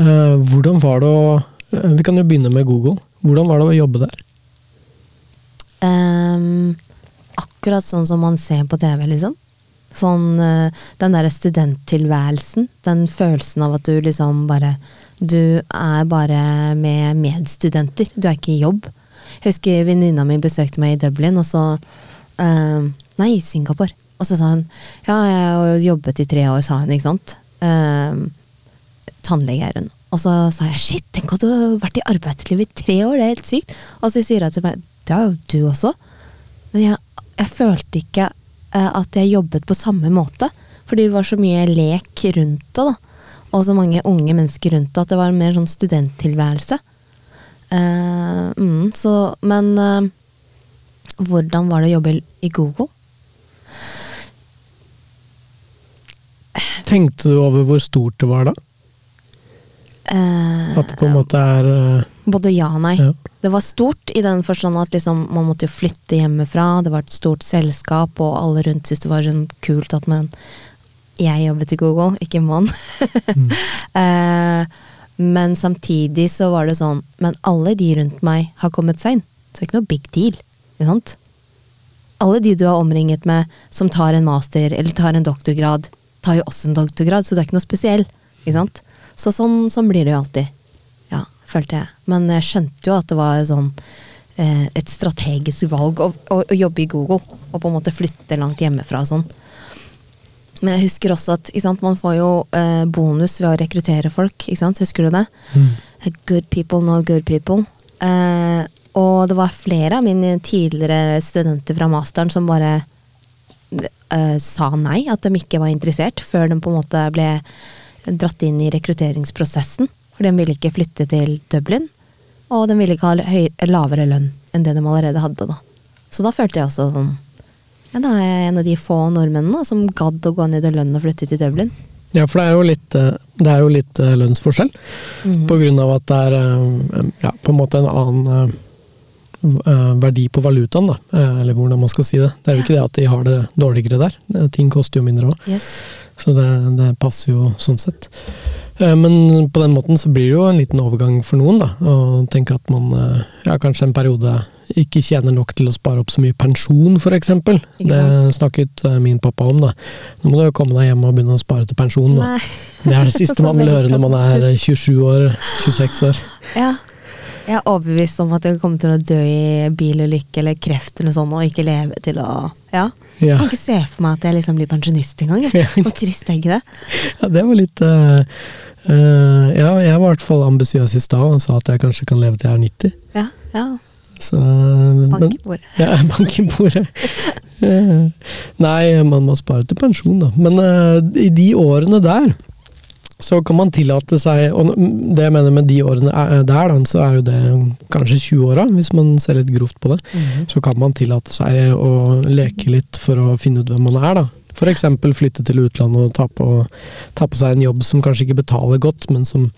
uh, hvordan var det å uh, Vi kan jo begynne med Google. Hvordan var det å jobbe der? Um, akkurat sånn som man ser på TV, liksom. Sånn eh, den derre studenttilværelsen. Den følelsen av at du liksom bare Du er bare med medstudenter. Du er ikke i jobb. Jeg husker venninna mi besøkte meg i Dublin, og så uh, Nei, Singapore. Og så sa hun Ja, jeg har jobbet i tre år, sa hun, ikke sant. Uh, tannlege er hun. Og så sa jeg shit, tenk at du har vært i arbeidslivet i tre år, det er helt sykt. Og så sier hun til meg det har jo du også. Men jeg, jeg følte ikke at jeg jobbet på samme måte. Fordi det var så mye lek rundt det, da. Og så mange unge mennesker rundt det, at det var en mer sånn studenttilværelse. Uh, mm, så, men uh, hvordan var det å jobbe i- Google? Tenkte du over hvor stort det var da? Uh, At det på en måte er eh, både ja og nei. ja. Det var stort i den forstand at liksom, man måtte jo flytte hjemmefra, det var et stort selskap, og alle rundt syntes det var sånn kult at man Jeg jobbet i Google, ikke mann. Mm. [LAUGHS] eh, men samtidig så var det sånn Men alle de rundt meg har kommet seg inn. Så det er ikke noe big deal. Ikke sant? Alle de du har omringet med som tar en master eller tar en doktorgrad, tar jo også en doktorgrad, så du er ikke noe spesiell. Ikke sant? Så sånn, sånn blir det jo alltid. Følte jeg. Men jeg skjønte jo at det var sånn eh, et strategisk valg å, å, å jobbe i Google, og på en måte flytte langt hjemmefra og sånn. Men jeg husker også at sant, man får jo eh, bonus ved å rekruttere folk, husker du det? Mm. Good people know good people. Eh, og det var flere av mine tidligere studenter fra masteren som bare eh, sa nei, at de ikke var interessert, før de på en måte ble dratt inn i rekrutteringsprosessen. For de ville ikke flytte til Dublin, og de ville ikke ha høy, lavere lønn enn det de allerede hadde. da. Så da følte jeg også sånn ja, Da er jeg en av de få nordmennene som gadd å gå ned i lønn og flytte til Dublin. Ja, for det er jo litt, eh, det er jo litt eh, lønnsforskjell. mm. På grunn av at det er eh, ja, på en måte en annen verdi på valutaen, da. Eller hvordan man skal si det. Det er jo ikke det at de har det dårligere der. Ting koster jo mindre òg. Yes. Så det, det passer jo sånn sett. Eh, Men på den måten så blir det jo en liten overgang for noen, da. Å tenke at man eh, ja, kanskje en periode ikke tjener nok til å spare opp så mye pensjon, f.eks. Det snakket eh, min pappa om, da. Nå må du jo komme deg hjem og begynne å spare til pensjon, da. Det er det [LAUGHS] siste man vil høre når man er 27 år, 26 år. Ja. Jeg er overbevist om at jeg kommer til å dø i bilulykke eller kreft eller sånn, og ikke leve til å Ja. Jeg kan ikke se for meg at jeg liksom blir pensjonist engang. [LAUGHS] Hvor trist er ikke det? ja det var litt eh, eh, Ja, jeg var i hvert fall ambisiøs i stad og sa at jeg kanskje kan leve til jeg er 90. Ja, ja. Så, Bank i bordet. [LAUGHS] Ja, bank i bordet. Eh, Nei, man må spare til pensjon, da. Men uh, i de årene der, så kan man tillate seg Og det jeg mener med de årene er- der, da, så er jo det kanskje 20-åra, hvis man ser litt grovt på det. Mhm. Så kan man tillate seg å leke litt for å finne ut hvem man er, da. F.eks. flytte til utlandet og ta på, ta på seg en jobb som kanskje ikke betaler godt, men som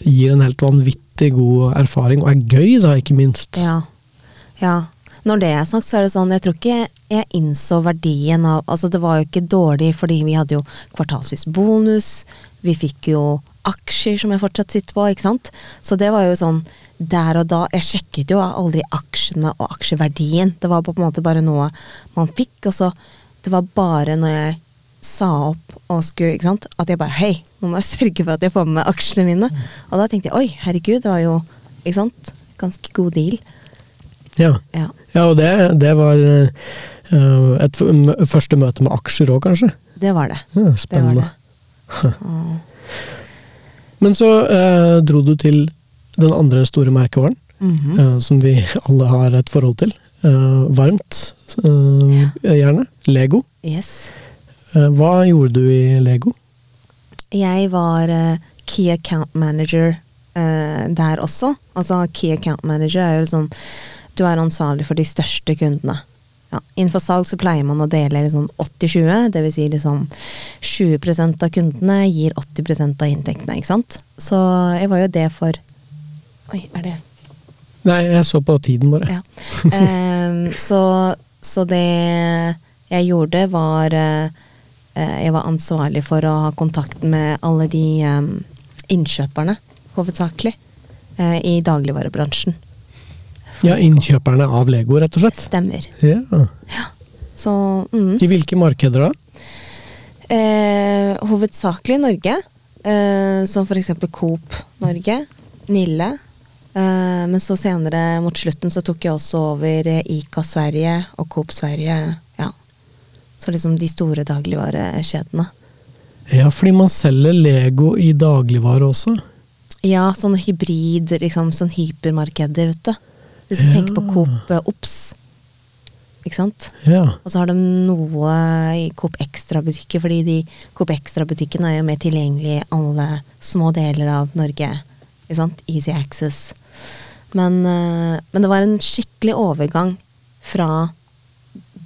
gir en helt vanvittig god erfaring, og er gøy, da, ikke minst. Ja. ja. Når det er sagt, så er det sånn, jeg tror ikke jeg innså verdien av Altså, det var jo ikke dårlig, fordi vi hadde jo kvartalsvis bonus, vi fikk jo aksjer som jeg fortsatt sitter på, ikke sant. Så det var jo sånn der og da Jeg sjekket jo aldri aksjene og aksjeverdien. Det var på en måte bare noe man fikk, og så Det var bare når jeg sa opp og skulle, ikke sant, at jeg bare Hei, nå må jeg sørge for at jeg får med meg aksjene mine. Og da tenkte jeg oi, herregud, det var jo ikke sant, ganske god deal. Ja, Ja. ja og det, det var uh, et første møte med aksjer òg, kanskje. Det var det. Ja, Det var spennende. det. Så, Men så uh, dro du til den andre store merkevaren, mm -hmm. uh, som vi alle har et forhold til. Eh, varmt, eh, gjerne. Lego. Yes. Eh, hva gjorde du i Lego? Jeg var Key Account Manager der også. Altså Key Account Manager er jo sånn Du er ansvarlig for de største kundene. Ja, Innenfor salg så pleier man å dele liksom 80-20, dvs. Si liksom 20 av kundene gir 80 av inntektene, ikke sant. Så jeg var jo det for Oi, er det Nei, jeg så på tiden bare. Ja. Um, så, så det jeg gjorde, var eh, eh, Jeg var ansvarlig for å ha kontakt med alle de um, innkjøperne, hovedsakelig, uh, i dagligvarebransjen. Ja, innkjøperne av Lego, rett og slett. Stemmer. Ja. Så mm, I hvilke markeder da? Uh, Hovedsakelig Norge, Uh, som for eksempel Coop Norge, Nille. Eh, men så senere, mot slutten, så tok jeg også over Ica Sverige og Coop Sverige. Ja. Så liksom de store dagligvarekjedene. Ja, fordi man selger Lego i dagligvare også. Ja, sånne hybrid, liksom sånn hypermarkeder, vet du. Hvis du Ja. tenker på Coop eh, Ops, ikke sant. Ja. Og så har de noe i Coop Extra-butikker, fordi de Coop Extra-butikkene er jo mer tilgjengelig i alle små deler av Norge. Easy access. Men, eh, men det var en skikkelig overgang fra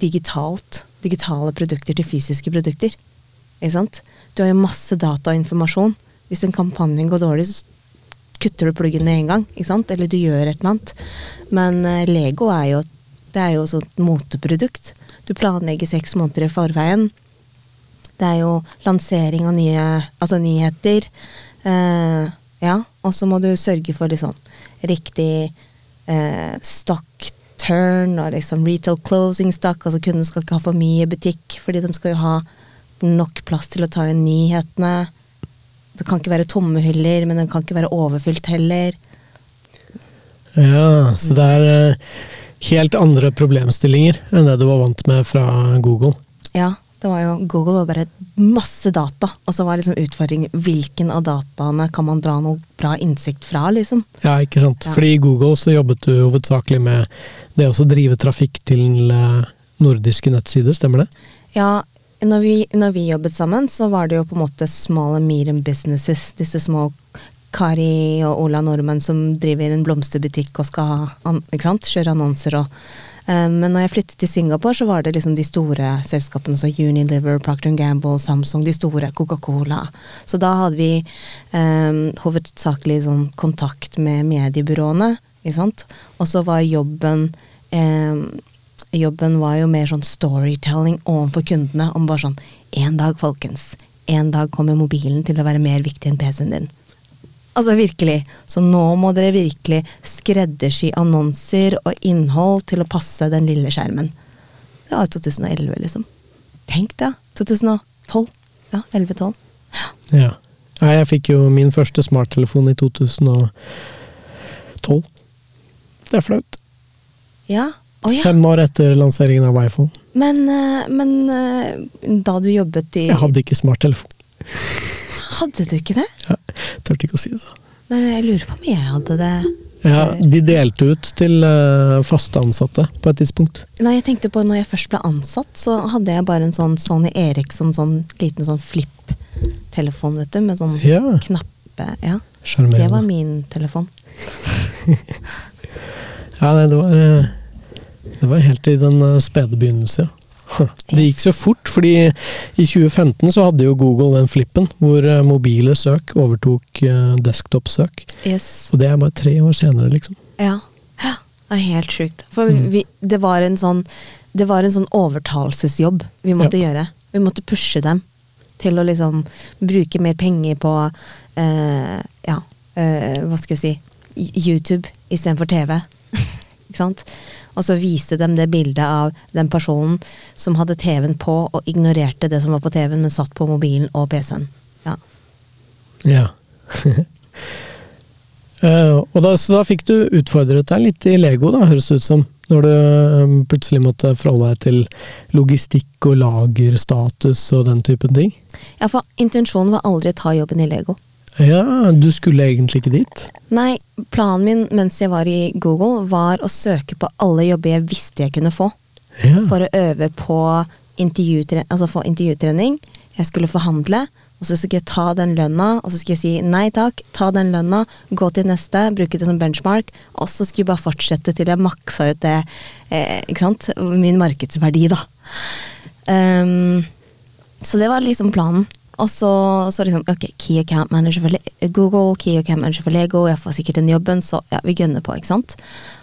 digitalt, digitale produkter til fysiske produkter. Du har jo masse data og informasjon. Hvis en kampanje går dårlig, så kutter du pluggen med en gang? Eller du gjør et eller annet. Men eh, Lego er jo det er jo et moteprodukt. Du planlegger seks måneder i forveien. Det er jo lansering av nye altså nyheter. Eh, ja, og så må du sørge for liksom riktig eh, stock turn og liksom retail closing stock. Altså kunden skal ikke ha for mye butikk, fordi de skal jo ha nok plass til å ta inn nyhetene. Det kan ikke være tomme hyller, men den kan ikke være overfylt heller. Ja, så det er eh, helt andre problemstillinger enn det du var vant med fra Google. Ja, det var jo Google og bare masse data, og så var liksom utfordringen hvilken av dataene kan man dra noe bra innsikt fra, liksom. Ja, ikke sant. Ja. Fordi i Google så jobbet du hovedsakelig med det å drive trafikk til eh, nordiske nettsider, stemmer det? Ja, når vi, når vi jobbet sammen, så var det jo på en måte small and medium businesses. Disse små Kari og Ola Nordmenn som driver en blomsterbutikk og skal ha, kjøre annonser og Men når jeg flyttet til Singapore, så var det liksom de store selskapene som Unilever, Procter Gamble, Samsung, de store, Coca-Cola. Så da hadde vi um, hovedsakelig sånn kontakt med mediebyråene, ikke sant. Og så var jobben um, Jobben var jo mer sånn storytelling overfor kundene om bare sånn En dag, folkens. En dag kommer mobilen til å være mer viktig enn PC-en din. Altså virkelig. Så nå må dere virkelig skreddersy annonser og innhold til å passe den lille skjermen. Det var 2011, liksom. Tenk det. 2012. Ja, 11-12. Ja. Nei, jeg fikk jo min første smarttelefon i 2012. Det er flaut. Ja. Å ja. Fem år etter lanseringen av iPhone. Men, eh, men eh, da du jobbet i Jeg hadde ikke smarttelefon. Hadde du ikke det? Ja, Tørte ikke å si det. Men jeg lurer på om jeg hadde det. Ja, de delte ut til uh, faste ansatte på et tidspunkt. Nei, jeg tenkte på når jeg først ble ansatt, så hadde jeg bare en sånn Sony Eriksson, sånn liten sånn flip-telefon, vet du, med sånn Ja. knappe Ja. Det var min telefon. [LAUGHS] Ja, nei, det var eh, Det var helt i den eh, spede begynnelse, ja. Det gikk så fort, fordi i 2015 så hadde jo Google den flippen hvor eh, mobile søk overtok eh, desktop-søk. Yes. Og det er bare tre år senere, liksom. Ja. ja. Det er helt sjukt. For Mm. vi, det var en sånn Det var en sånn overtalelsesjobb vi måtte gjøre. Vi måtte pushe dem til å liksom bruke mer penger på eh, Ja, eh, hva skal jeg si YouTube istedenfor TV. [LAUGHS] Ikke sant? Og så viste dem det bildet av den personen som hadde TV-en på og ignorerte det som var på TV-en, men satt på mobilen og PC-en. Ja. Ja. uh, [LAUGHS] og da, så da fikk du utfordret deg litt i Lego, da, høres det ut som. Når du eh, plutselig måtte forholde deg til logistikk og lagerstatus og den typen ting. ja, for intensjonen var aldri å ta jobben i Lego. Ja, du skulle egentlig ikke dit. Nei, planen min mens jeg var i Google, var å søke på alle jobber jeg visste jeg kunne få. Ja. For å øve på intervjutre altså få intervjutrening. Jeg skulle forhandle, og så skulle jeg ta den lønna, og så skulle jeg si nei takk, ta den lønna, gå til neste, bruke det som benchmark, og så skulle jeg bare fortsette til jeg maksa ut det, eh, ikke sant, min markedsverdi, da. Um, så det var liksom planen. Og så, så liksom, ok, Key Account Manager for Google, Key Account Manager for Lego, jeg får sikkert den jobben, så ja, vi gønner på, ikke sant.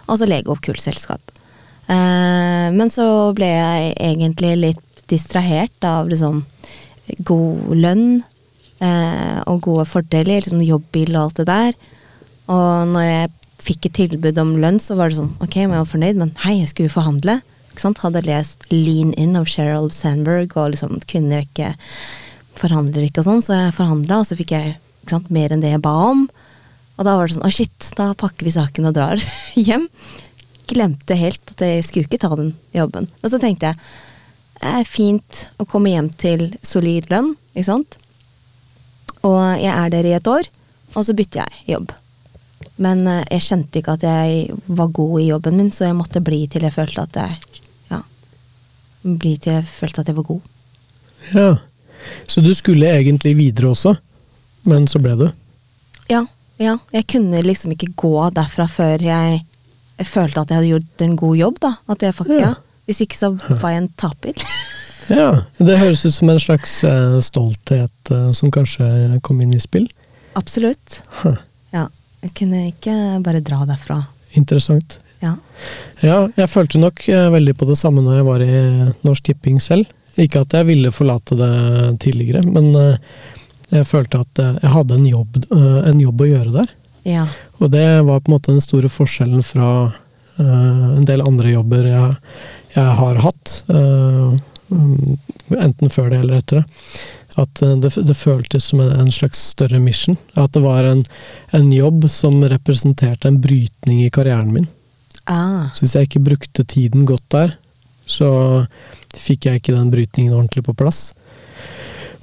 Og så Lego, kult selskap. Eh, men så ble jeg egentlig litt distrahert av liksom god lønn eh, og gode fordeler, liksom jobbbil og alt det der. Og når jeg fikk et tilbud om lønn, så var det sånn ok, jeg var fornøyd, men hei, jeg skulle jo forhandle. Hadde lest Lean In av Sheryl Sandberg og liksom kvinner ikke forhandler ikke og sånn, så jeg forhandla, og så fikk jeg sant, mer enn det jeg ba om. Og da var det sånn å shit, da pakker vi saken og drar [LAUGHS] hjem. Glemte helt at jeg skulle ikke ta den jobben. Og så tenkte jeg det er fint å komme hjem til solid lønn, ikke sant. Og jeg er der i et år, og så bytter jeg jobb. Men eh, jeg kjente ikke at jeg var god i jobben min, så jeg måtte bli til jeg følte at jeg Ja. Bli til jeg følte at jeg var god. Ja. Så du skulle egentlig videre også, men så ble du? Ja, ja. Jeg kunne liksom ikke gå derfra før jeg, jeg følte at jeg hadde gjort en god jobb, da. At jeg faktisk, Ja. Hvis ikke så var jeg en taper. [LAUGHS] Ja, det høres ut som en slags uh, stolthet uh, som kanskje kom inn i spill. Absolutt. Huh. Ja. Jeg kunne ikke bare dra derfra. Interessant. Ja. Ja, jeg følte nok eh, veldig på det samme når jeg var i Norsk Tipping selv. Ikke at jeg ville forlate det tidligere, men eh, jeg følte at eh, jeg hadde en jobb, eh, en jobb å gjøre der. Ja. Og det var på en måte den store forskjellen fra en del andre jobber jeg, jeg har hatt. enten før det eller etter det. At det, det føltes som en, en slags større mission. At det var en, en jobb som representerte en brytning i karrieren min. Ah. Så hvis jeg ikke brukte tiden godt der, så fikk jeg ikke den brytningen ordentlig på plass.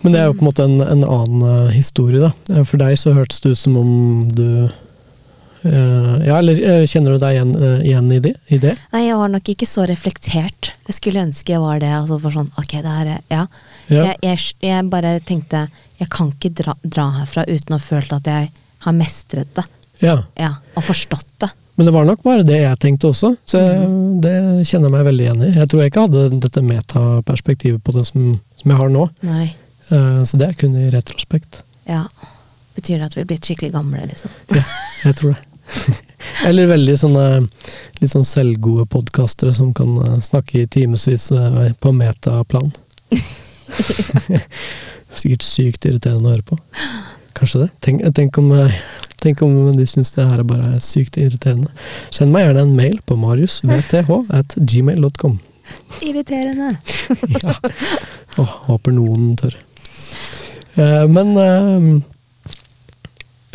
Men det er jo på en måte en, en annen eh, historie, da. Eh, For deg så hørtes det ut som om du eh, Ja, eller kjenner du deg igjen, igjen i, det, i det? Nei, jeg var nok ikke så reflektert. Jeg skulle ønske jeg var det. Altså for sånn, ok, det her er Ja. Ja. Jeg, jeg, jeg bare tenkte jeg kan ikke dra, dra herfra uten å ha følt at jeg har mestret det. ja. Ja, Og forstått det. Men det var nok bare det jeg tenkte også, så jeg, det kjenner jeg meg veldig igjen i. Jeg tror jeg ikke hadde dette metaperspektivet på det som, som jeg har nå, Nei. Eh, så det er kun i retrospekt. Ja. Betyr det at vi er blitt skikkelig gamle, liksom? Ja, jeg tror det. [LAUGHS] Eller veldig sånne litt sånn selvgode podkastere som kan eh, snakke i timevis eh, på metaplan. [LAUGHS] [LAUGHS] Sikkert sykt irriterende å høre på. Kanskje det. Tenk, tenk, om, eh, tenk om de syns det her er bare sykt irriterende. Send meg gjerne en mail på mariusvth at gmail.com. [LAUGHS] Irriterende. [LAUGHS] ja. Åh, håper noen tør. Eh, men eh,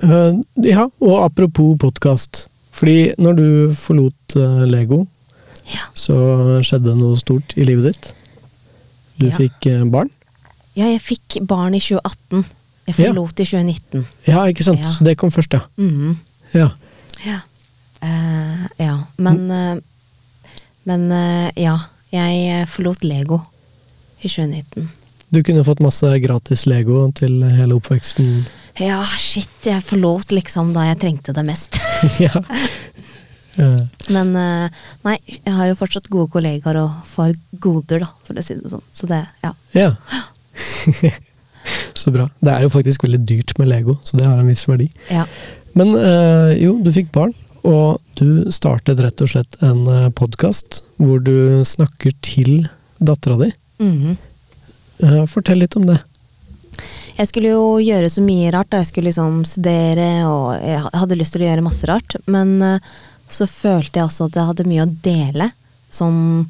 eh, Ja, og apropos podkast. Fordi når du forlot eh, Lego, Ja. så skjedde noe stort i livet ditt. Du Ja. fikk barn. Ja, jeg fikk barn i 2018. Jeg Ja. forlot i 2019. Ja, ikke sant. Ja. Så det kom først, ja. Mhm. ja. Ja. Uh, ja, men uh, Men uh, ja. Jeg forlot Lego i 2019. Du kunne fått masse gratis Lego til hele oppveksten. Ja, shit, jeg forlot liksom da jeg trengte det mest. [LAUGHS] ja. Men nei, jeg har jo fortsatt gode kollegaer og får goder, da, for å si det sånn. Så det, ja. ja. [GASPS] [LAUGHS] [LAUGHS] så bra. Det er jo faktisk veldig dyrt med Lego, så det har en viss verdi. ja. Men øh, jo, du fikk barn, og du startet rett og slett en uh, podkast hvor du snakker til dattera di. Mhm. Eh, fortell litt om det. Jeg skulle jo gjøre så mye rart. da Jeg skulle liksom studere, og jeg hadde lyst til å gjøre masse rart. Men eh, så følte jeg også at jeg hadde mye å dele. Sånn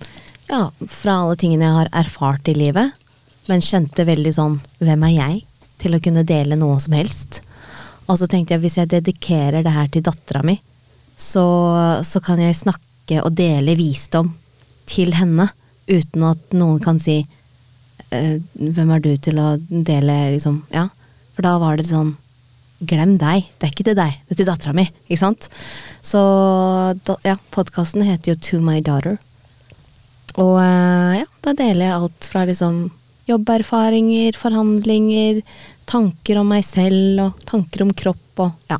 ja, fra alle tingene jeg har erfart i livet. Men kjente veldig sånn Hvem er jeg til å kunne dele noe som helst? Og så tenkte jeg hvis jeg dedikerer det her til dattera mi, så, så kan jeg snakke og dele visdom til henne uten at noen kan si eh, hvem er du til å dele, liksom? Ja. For da var det sånn Glem deg, det er ikke til deg, det er til dattera mi. Ikke sant? Så da, ja, podkasten heter jo To my daughter. Og eh, ja, da deler jeg alt fra liksom jobberfaringer, forhandlinger, tanker om meg selv og tanker om kropp og ja,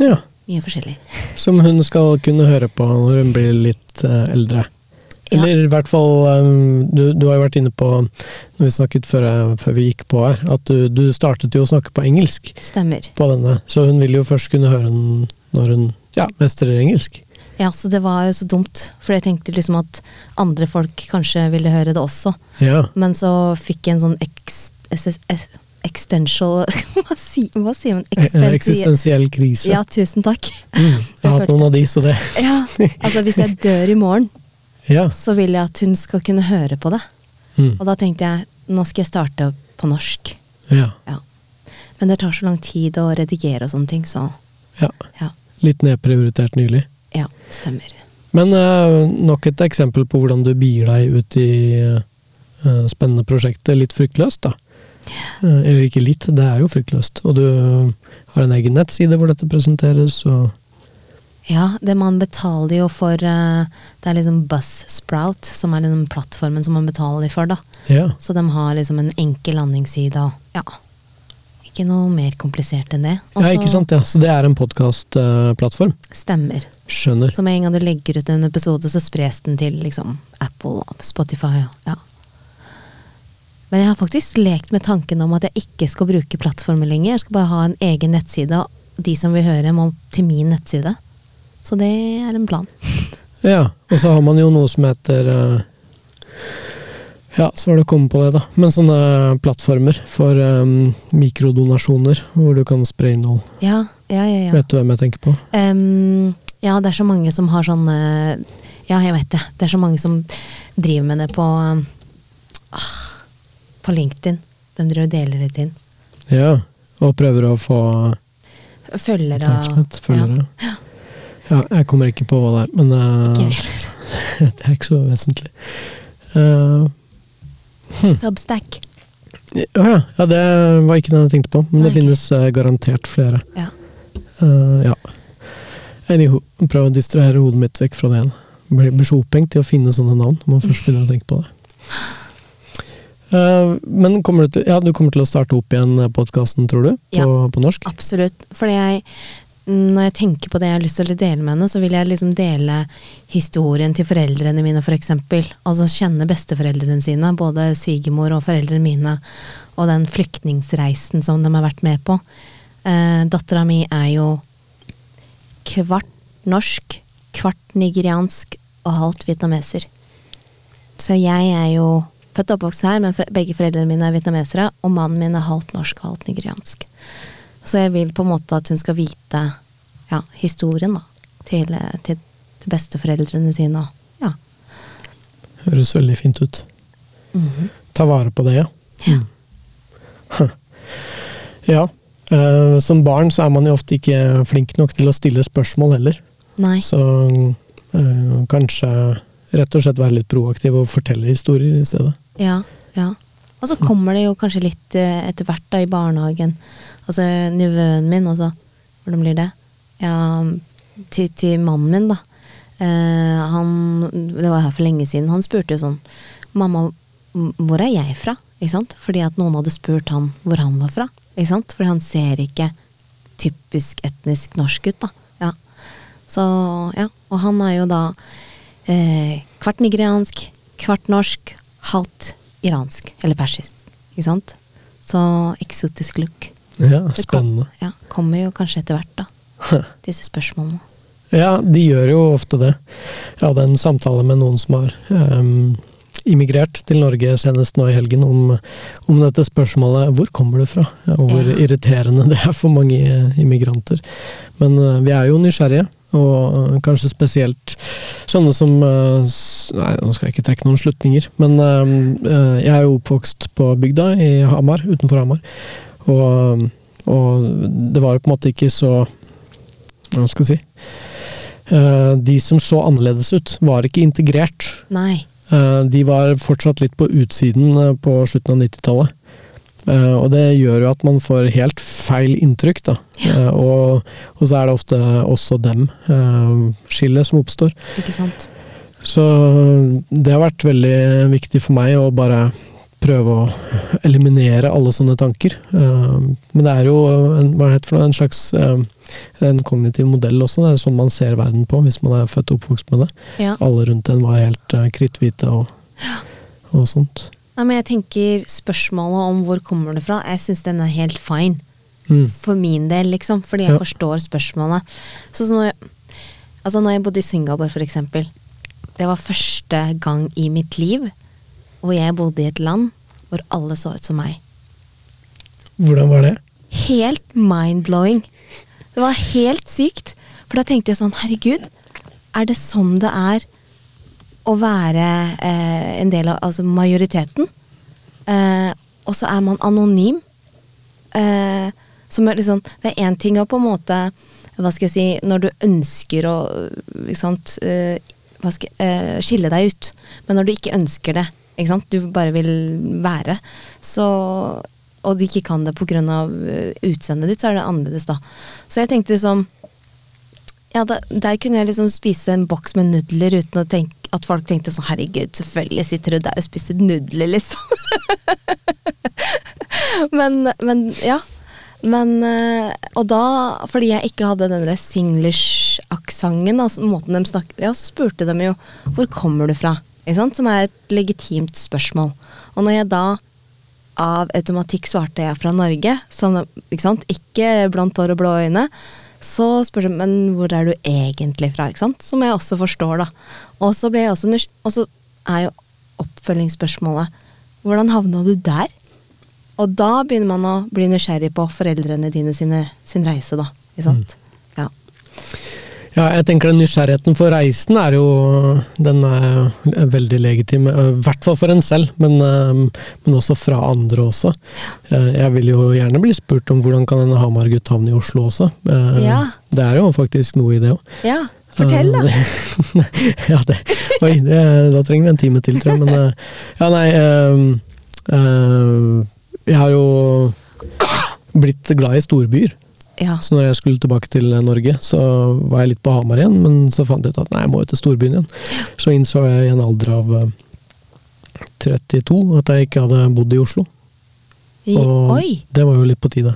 Ja. mye forskjellig. [LAUGHS] Som hun skal kunne høre på når hun blir litt uh, eldre. Ja. Eller i hvert fall um, du, du har jo vært inne på, når vi snakket før, før vi gikk på her, at du, du startet jo å snakke på engelsk Stemmer. på denne. Så hun vil jo først kunne høre den når hun ja, mestrer engelsk. Ja, så det var jo så dumt, for jeg tenkte liksom at andre folk kanskje ville høre det også. Ja. Men så fikk jeg en sånn ex, existential [LAUGHS] hva, si, hva sier man? Eksistensiell- krise. Ja, tusen takk. Mm, jeg har hatt noen av de, så det [LAUGHS] Ja, altså Hvis jeg dør i morgen, Ja. så vil jeg at hun skal kunne høre på det. Mm, Og da tenkte jeg nå skal jeg starte på norsk. ja. Ja. Men det tar så lang tid å redigere og sånne ting, så ja. ja. Litt nedprioritert nylig. Ja, stemmer. Men uh, nok et eksempel på hvordan du bier deg ut i uh, spennende prosjekter litt fryktløst, da. Uh, eller ikke litt, det er jo fryktløst. Og du har en egen nettside hvor dette presenteres, og Ja, det man betaler jo for Det er liksom Buzzsprout, som er den plattformen som man betaler for, da. ja. Så de har liksom en enkel landingsside og ja. Ikke noe mer komplisert enn det. Også, ja, ikke sant, ja. Så det er en podkastplattform. Stemmer. Skjønner. Så med en gang du legger ut en episode, så spres den til liksom Apple og Spotify. Ja. Men jeg har faktisk lekt med tanken om at jeg ikke skal bruke plattformer lenger. Jeg skal bare ha en egen nettside og de som vil høre, må til min nettside. Så det er en plan. Ja, og så har man jo noe som heter eh, Ja, så var det å komme på det, da. Men sånne plattformer for um, mikrodonasjoner, hvor du kan spre innhold. Ja, ja, ja. ja. Vet du hvem jeg tenker på? Um, ja, det er så mange som har sånne Ja, jeg vet det. Det er så mange som driver med det på ah, På LinkedIn. De driver og deler det inn. Ja, og prøver å få Følgere oppmerksomhet, følgere. Ja. ja. jeg kommer ikke på hva det er, men heller. [LAUGHS] det er ikke så vesentlig. Eh, Substack. Å ja. ja, det var ikke den jeg tenkte på, men Nei, det finnes eh, garantert flere. Ja. Uh, ja. Anywho, prøv å distrahere hodet mitt vekk fra det igjen. Blir, blir så opphengt i å finne sånne navn når man først begynner å tenke på det. Uh, men kommer du, til, ja, du kommer til å starte opp igjen podkasten, tror du? På, Ja. på norsk? Absolutt. Fordi jeg, når jeg tenker på det jeg har lyst til å dele med henne, så vil jeg liksom dele historien til foreldrene mine, eksempel. Altså kjenne besteforeldrene sine, både svigermor og foreldrene mine, og den flyktningsreisen som de har vært med på. Eh, Dattera mi er jo kvart norsk, kvart nigeriansk og halvt vietnameser. Så jeg er jo født og oppvokst her, men begge foreldrene mine er vietnamesere, og mannen min er halvt norsk og halvt nigeriansk. Så jeg vil på en måte at hun skal vite ja, historien da, til, til, besteforeldrene sine. Ja. Høres veldig fint ut. Mhm. Ta vare på det, ja. Ja. Mm. [LAUGHS] Ja. eh, som barn så er man jo ofte ikke flink nok til å stille spørsmål heller. Nei. Så eh, kanskje rett og slett være litt proaktiv og fortelle historier i stedet. Ja, ja. Og så kommer det jo kanskje litt eh, etter hvert da i barnehagen. Altså nivøen min, altså. Hvordan blir det? Ja, til, til mannen min, da. Eh, han, det var her for lenge siden. Han spurte jo sånn Mamma, hvor er jeg fra? Ikke sant? Fordi at noen hadde spurt han hvor han var fra. Ikke sant? Fordi han ser ikke typisk etnisk norsk ut, da. Ja. Så, ja. Og han er jo da eh, kvart nigeriansk, kvart norsk, halvt iransk. Eller persisk. Ikke sant? Så eksotisk look. Ja, Det kom- spennende. Ja, kommer jo kanskje etter hvert, da. Disse spørsmålene. Ja, de gjør jo ofte det. Jeg hadde en samtale med noen som har um, immigrert til Norge senest nå i helgen, om, om dette spørsmålet 'hvor kommer du fra?' og hvor Ja. irriterende det er for mange eh, immigranter. Men uh, vi er jo nysgjerrige, og eh, kanskje spesielt sånne som eh, Nei, nå skal jeg ikke trekke noen slutninger, men ehm, eh, jeg er jo oppvokst på bygda i Hamar, utenfor Hamar. Og, og det var jo på en måte ikke så Hva skal jeg si Eh, De som så annerledes ut, var ikke integrert. Nei. Eh, De var fortsatt litt på utsiden eh, på slutten av 90-tallet. Eh, Og det gjør jo at man får helt feil inntrykk, da. Ja. Og, og så er det ofte også dem, eh, som oppstår. Ikke sant? Så det har vært veldig viktig for meg å bare prøve å eliminere alle sånne tanker. Eh, Men det er jo en, hva heter det en slags eh, en kognitiv modell også. Det er sånn man ser verden på hvis man er født og oppvokst med det. Ja. Alle rundt en var helt eh, kritthvite og, og sånt. Nei, men jeg tenker spørsmålet om hvor kommer det fra, jeg syns den er helt fine. Mm. For min del, liksom. Fordi jeg Ja. forstår spørsmålet. Så når jeg, altså når jeg bodde i Singapore, for eksempel. Det var første gang i mitt liv hvor jeg bodde i et land hvor alle så ut som meg. Hvordan var det? Helt mind-blowing. Det var helt sykt. For da tenkte jeg sånn, herregud, er det sånn det er å være eh, en del av altså majoriteten? Eh, og så er man anonym. Eh, som er liksom, det er én ting å på en måte Hva skal jeg si Når du ønsker å sant, eh, skal, eh, skille deg ut, men når du ikke ønsker det, ikke du bare vil være, så og du ikke kan det pga. utseendet ditt, så er det annerledes, da. Så jeg tenkte liksom Ja, da, der kunne jeg liksom spise en boks med nudler uten å tenke at folk tenkte sånn Herregud, selvfølgelig sitter du der og spiser nudler, liksom. [LAUGHS] men, men ja. Men eh, Og da, fordi jeg ikke hadde den der singlish-aksenten, altså måten de snakket Ja, så spurte de jo hvor kommer du fra? Som er et legitimt spørsmål. Og når jeg da av automatikk svarte jeg fra Norge, som, ikke sant, ikke blant hår og blå øyne, så spør de men hvor er du egentlig fra, ikke sant, som jeg også forstår, da. Og så er jo oppfølgingsspørsmålet hvordan havna du der? Og da begynner man å bli nysgjerrig på foreldrene dine sine, sin reise, da. Ikke sant? Ja. Ja, jeg tenker den nysgjerrigheten for reisen er jo Den er veldig legitim. I hvert fall for en selv, men, eh, men også fra andre også. Eh, Jeg vil jo gjerne bli spurt om hvordan kan en Hamar-gutt havne i Oslo også. Eh, Ja. Det er jo faktisk noe i det òg. ja. Fortell, da. [LAUGHS] ja, det, oi, det, da trenger vi en time til, tror jeg. Men eh, ja, nei eh, eh, Jeg har jo blitt glad i storbyer. Ja. Så når jeg skulle tilbake til Norge, så var jeg litt på Hamar igjen, men så fant jeg ut at nei, jeg må jo til storbyen igjen. Så innså jeg i en alder av eh, 32 at jeg ikke hadde bodd i Oslo. Og oi! det var jo litt på tide.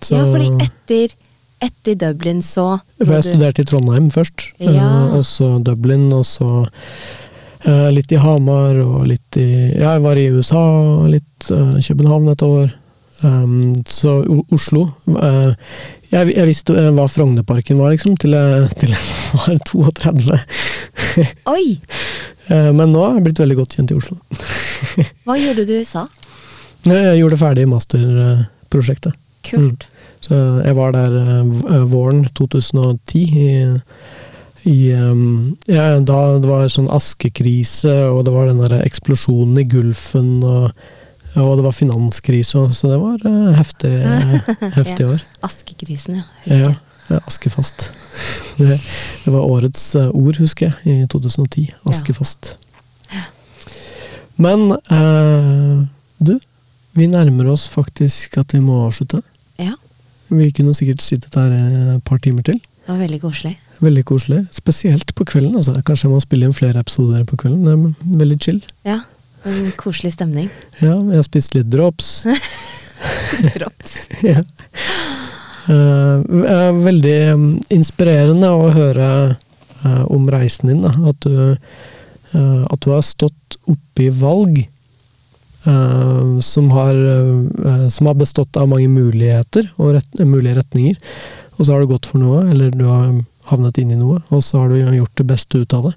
Så, Ja, fordi etter, etter Dublin så For jeg studerte i Trondheim først, eh, Ja. og så Dublin, og så eh, litt i Hamar, og litt i Ja, jeg var i USA, litt København et år. Um, så Oslo uh, jeg, jeg visste uh, hva Frognerparken var, liksom, til jeg, [LAUGHS] til jeg var 32. [LAUGHS] Oi! Uh, men nå har jeg blitt veldig godt kjent i Oslo. [LAUGHS] Hva gjorde du i USA? Jeg gjorde ferdig masterprosjektet. Kult. Så jeg var der eh, våren 2010 i, i um, ja, Da det var sånn askekrise, og det var den der eksplosjonen i Gulfen, og, og det var finanskrise, òg, så det var uh, heftig, [LAUGHS] heftig år. Askekrisen, ja. Ja, ja, askefast. [LAUGHS] Det, det var årets eh, ord, husker jeg, i 2010. Askefast. Ja. Men uh, du, vi nærmer oss faktisk at vi må avslutte. Ja, Vi kunne sikkert sittet her et par timer til. det var veldig koselig. Veldig koselig. Spesielt på kvelden. Altså. Kanskje jeg må spille inn flere episoder på kvelden. Det er veldig chill. Ja, en koselig stemning. Ja, jeg har spist litt drops. [LAUGHS] Drops. [LAUGHS] ja. Uh, er veldig mm, inspirerende å høre uh, om reisen din. Da. At, du, uh, at du har stått oppi valg uh, som, har, eh, som har bestått av mange muligheter og ret mulige retninger. Og så har du gått for noe, eller du har havnet inn i noe, og så har du gjort det beste ut av det.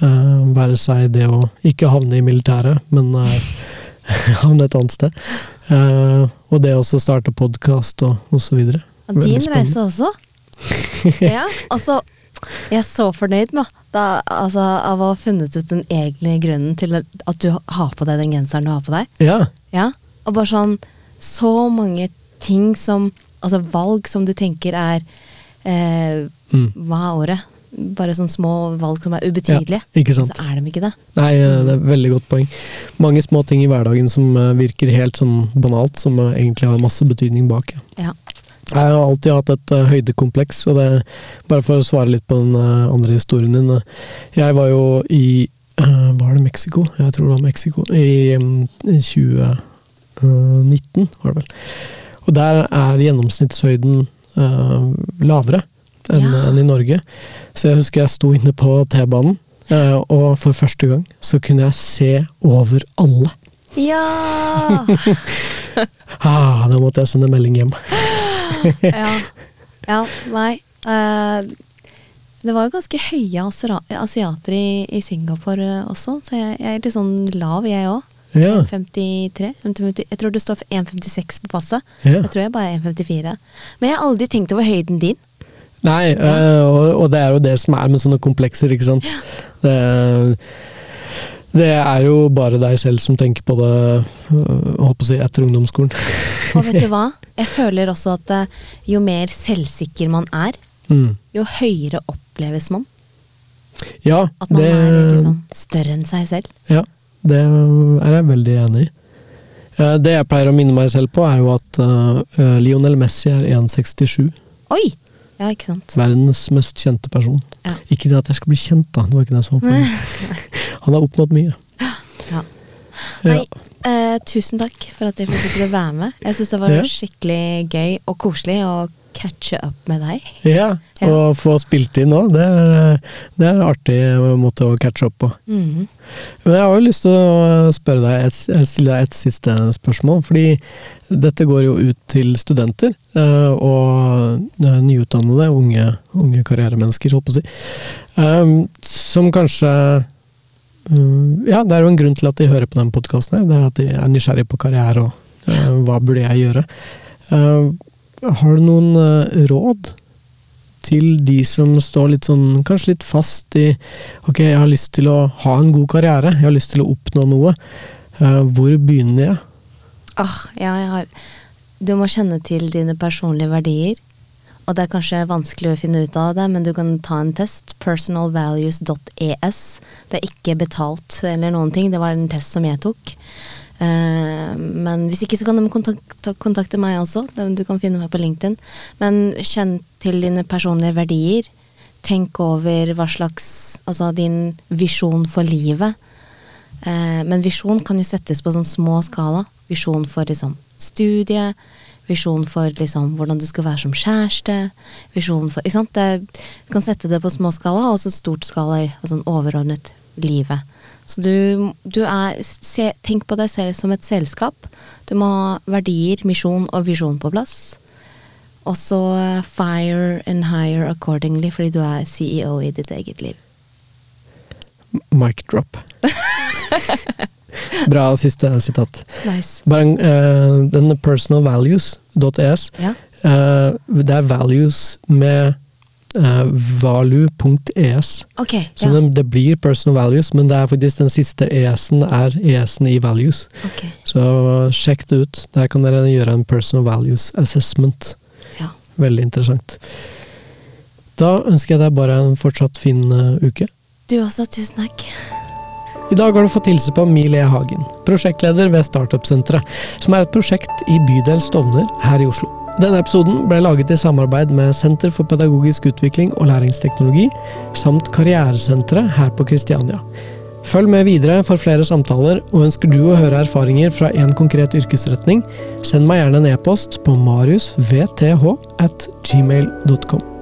Eh, være seg det å ikke havne i militæret, men uh, [LAUGHS] havne et annet sted. Uh, og det å starte podkast og, og så videre. Og din reise også. [LAUGHS] Ja, altså Jeg er så fornøyd med da, altså, av å ha funnet ut den egentlige grunnen til at du har på deg den genseren du har på deg. Ja. Ja, og bare sånn Så mange ting som Altså valg som du tenker er eh, Mm. Hva er året? Bare sånne små valg som er ubetydelige. Ja. Så er de ikke det. Nei, eh, det er et veldig godt poeng. Mange små ting i hverdagen som eh, virker helt sånn banalt, som eh, egentlig har masse betydning bak. Ja. Jeg har alltid hatt et uh, høydekompleks, og det bare for å svare litt på den uh, andre historien din. Uh, Jeg var jo i Var det Mexico? Jeg tror det var Mexico. I um, 2019, var det vel. Og der er gjennomsnittshøyden lavere enn Ja. en i Norge. Så jeg husker jeg sto inne på T-banen, eh, og for første gang så kunne jeg se over alle. Ja! [LAUGHS] Ah, da måtte jeg sende melding hjem. [GASPS] ja. ja, nei. Uh, det var jo ganske høye asiater i, i Singapore også, så jeg, jeg er litt sånn lav, jeg òg. Ja, 1,53. 1,50 Jeg tror det står 1,56 på passet. ja. Jeg tror jeg bare er 1,54. Men jeg har aldri tenkt over høyden din. Nei, eh, og, og det er jo det som er med sånne komplekser, ikke sant. Det, det er jo bare deg selv som tenker på det øh, håper å si, etter ungdomsskolen. Og vet du hva? [LAUGHS] Jeg føler også at eh, jo mer selvsikker man er, Mm. jo høyere oppleves man. Ja, At man det, er liksom større enn seg selv. ja, det er jeg veldig enig i. Eh, Det jeg pleier å minne meg selv på, er jo at uh, Lionel Messi er 1,67. Oi! Ja, ikke sant. Verdens mest kjente person. Ja. Ikke det at jeg skal bli kjent, da. Det var ikke det jeg så på. [LAUGHS] Han har oppnådd mye. Ja. Ja. Nei, Eh, tusen takk for at jeg fikk være med. Jeg syns det var skikkelig gøy og koselig å catche up med deg. Ja, Ja. og få spilt inn nå, det det er en artig måte å catche opp på. Mm. Men jeg har jo lyst til å spørre deg, stille deg et siste spørsmål. Fordi dette går jo ut til studenter eh, og eh, nyutdannede unge, unge karrieremennesker, holdt på å si. Eh, Som kanskje Ja, det er jo en grunn til at de hører på denne podkasten her. Det er at de er nysgjerrige på karriere og hva burde jeg gjøre. Har du noen uh, råd til de som står litt sånn, kanskje litt fast i Ok, jeg har lyst til å ha en god karriere, jeg har lyst til å oppnå noe. Uh, hvor begynner jeg? Ah, ja, jeg har Du må kjenne til dine personlige verdier. Og det er kanskje vanskelig å finne ut av det, men du kan ta en test. Personalvalues.es. Det er ikke betalt eller noen ting. Det var en test som jeg tok. Eh, men hvis ikke så kan de kontakte, kontakte meg også. Du kan finne meg på LinkedIn. Men kjenn til dine personlige verdier. Tenk over hva slags Altså din visjon for livet. Eh, men visjon kan jo settes på sånn små skala. Visjon for liksom studie, visjon for liksom hvordan du skal være som kjæreste, visjon for ikke sant? Det, Du kan sette det på små skala, og så stort skala altså overordnet livet. Så du, du er se, Tenk på deg selv som et selskap. Du må ha verdier, misjon og visjon på plass. Og så eh, fire and hire accordingly, fordi du er CEO i ditt eget liv. Mic drop. [LAUGHS] Bra siste sitat. Nice. Bare uh, den personalvalues.es, Ja. uh, det er values med uh, valu.es. Ok. Så ja. det, det blir personal values, men det er faktisk den siste ES-en er ES-en i values. Okay. Så sjekk det ut. Der kan dere gjøre en personal values assessment. Ja. Veldig interessant. Da ønsker jeg deg bare en fortsatt fin uh, uke. Du også, tusen takk. I dag har du fått hilse på Mile Hagen, prosjektleder ved Startup-senteret, som er et prosjekt i bydel Stovner her i Oslo. Denne episoden ble laget i samarbeid med Senter for pedagogisk utvikling og læringsteknologi, samt Karrieresenteret her på Kristiania. Følg med videre for flere samtaler, og ønsker du å høre erfaringer fra en konkret yrkesretning, send meg gjerne en e-post på mariusvth at gmail.com.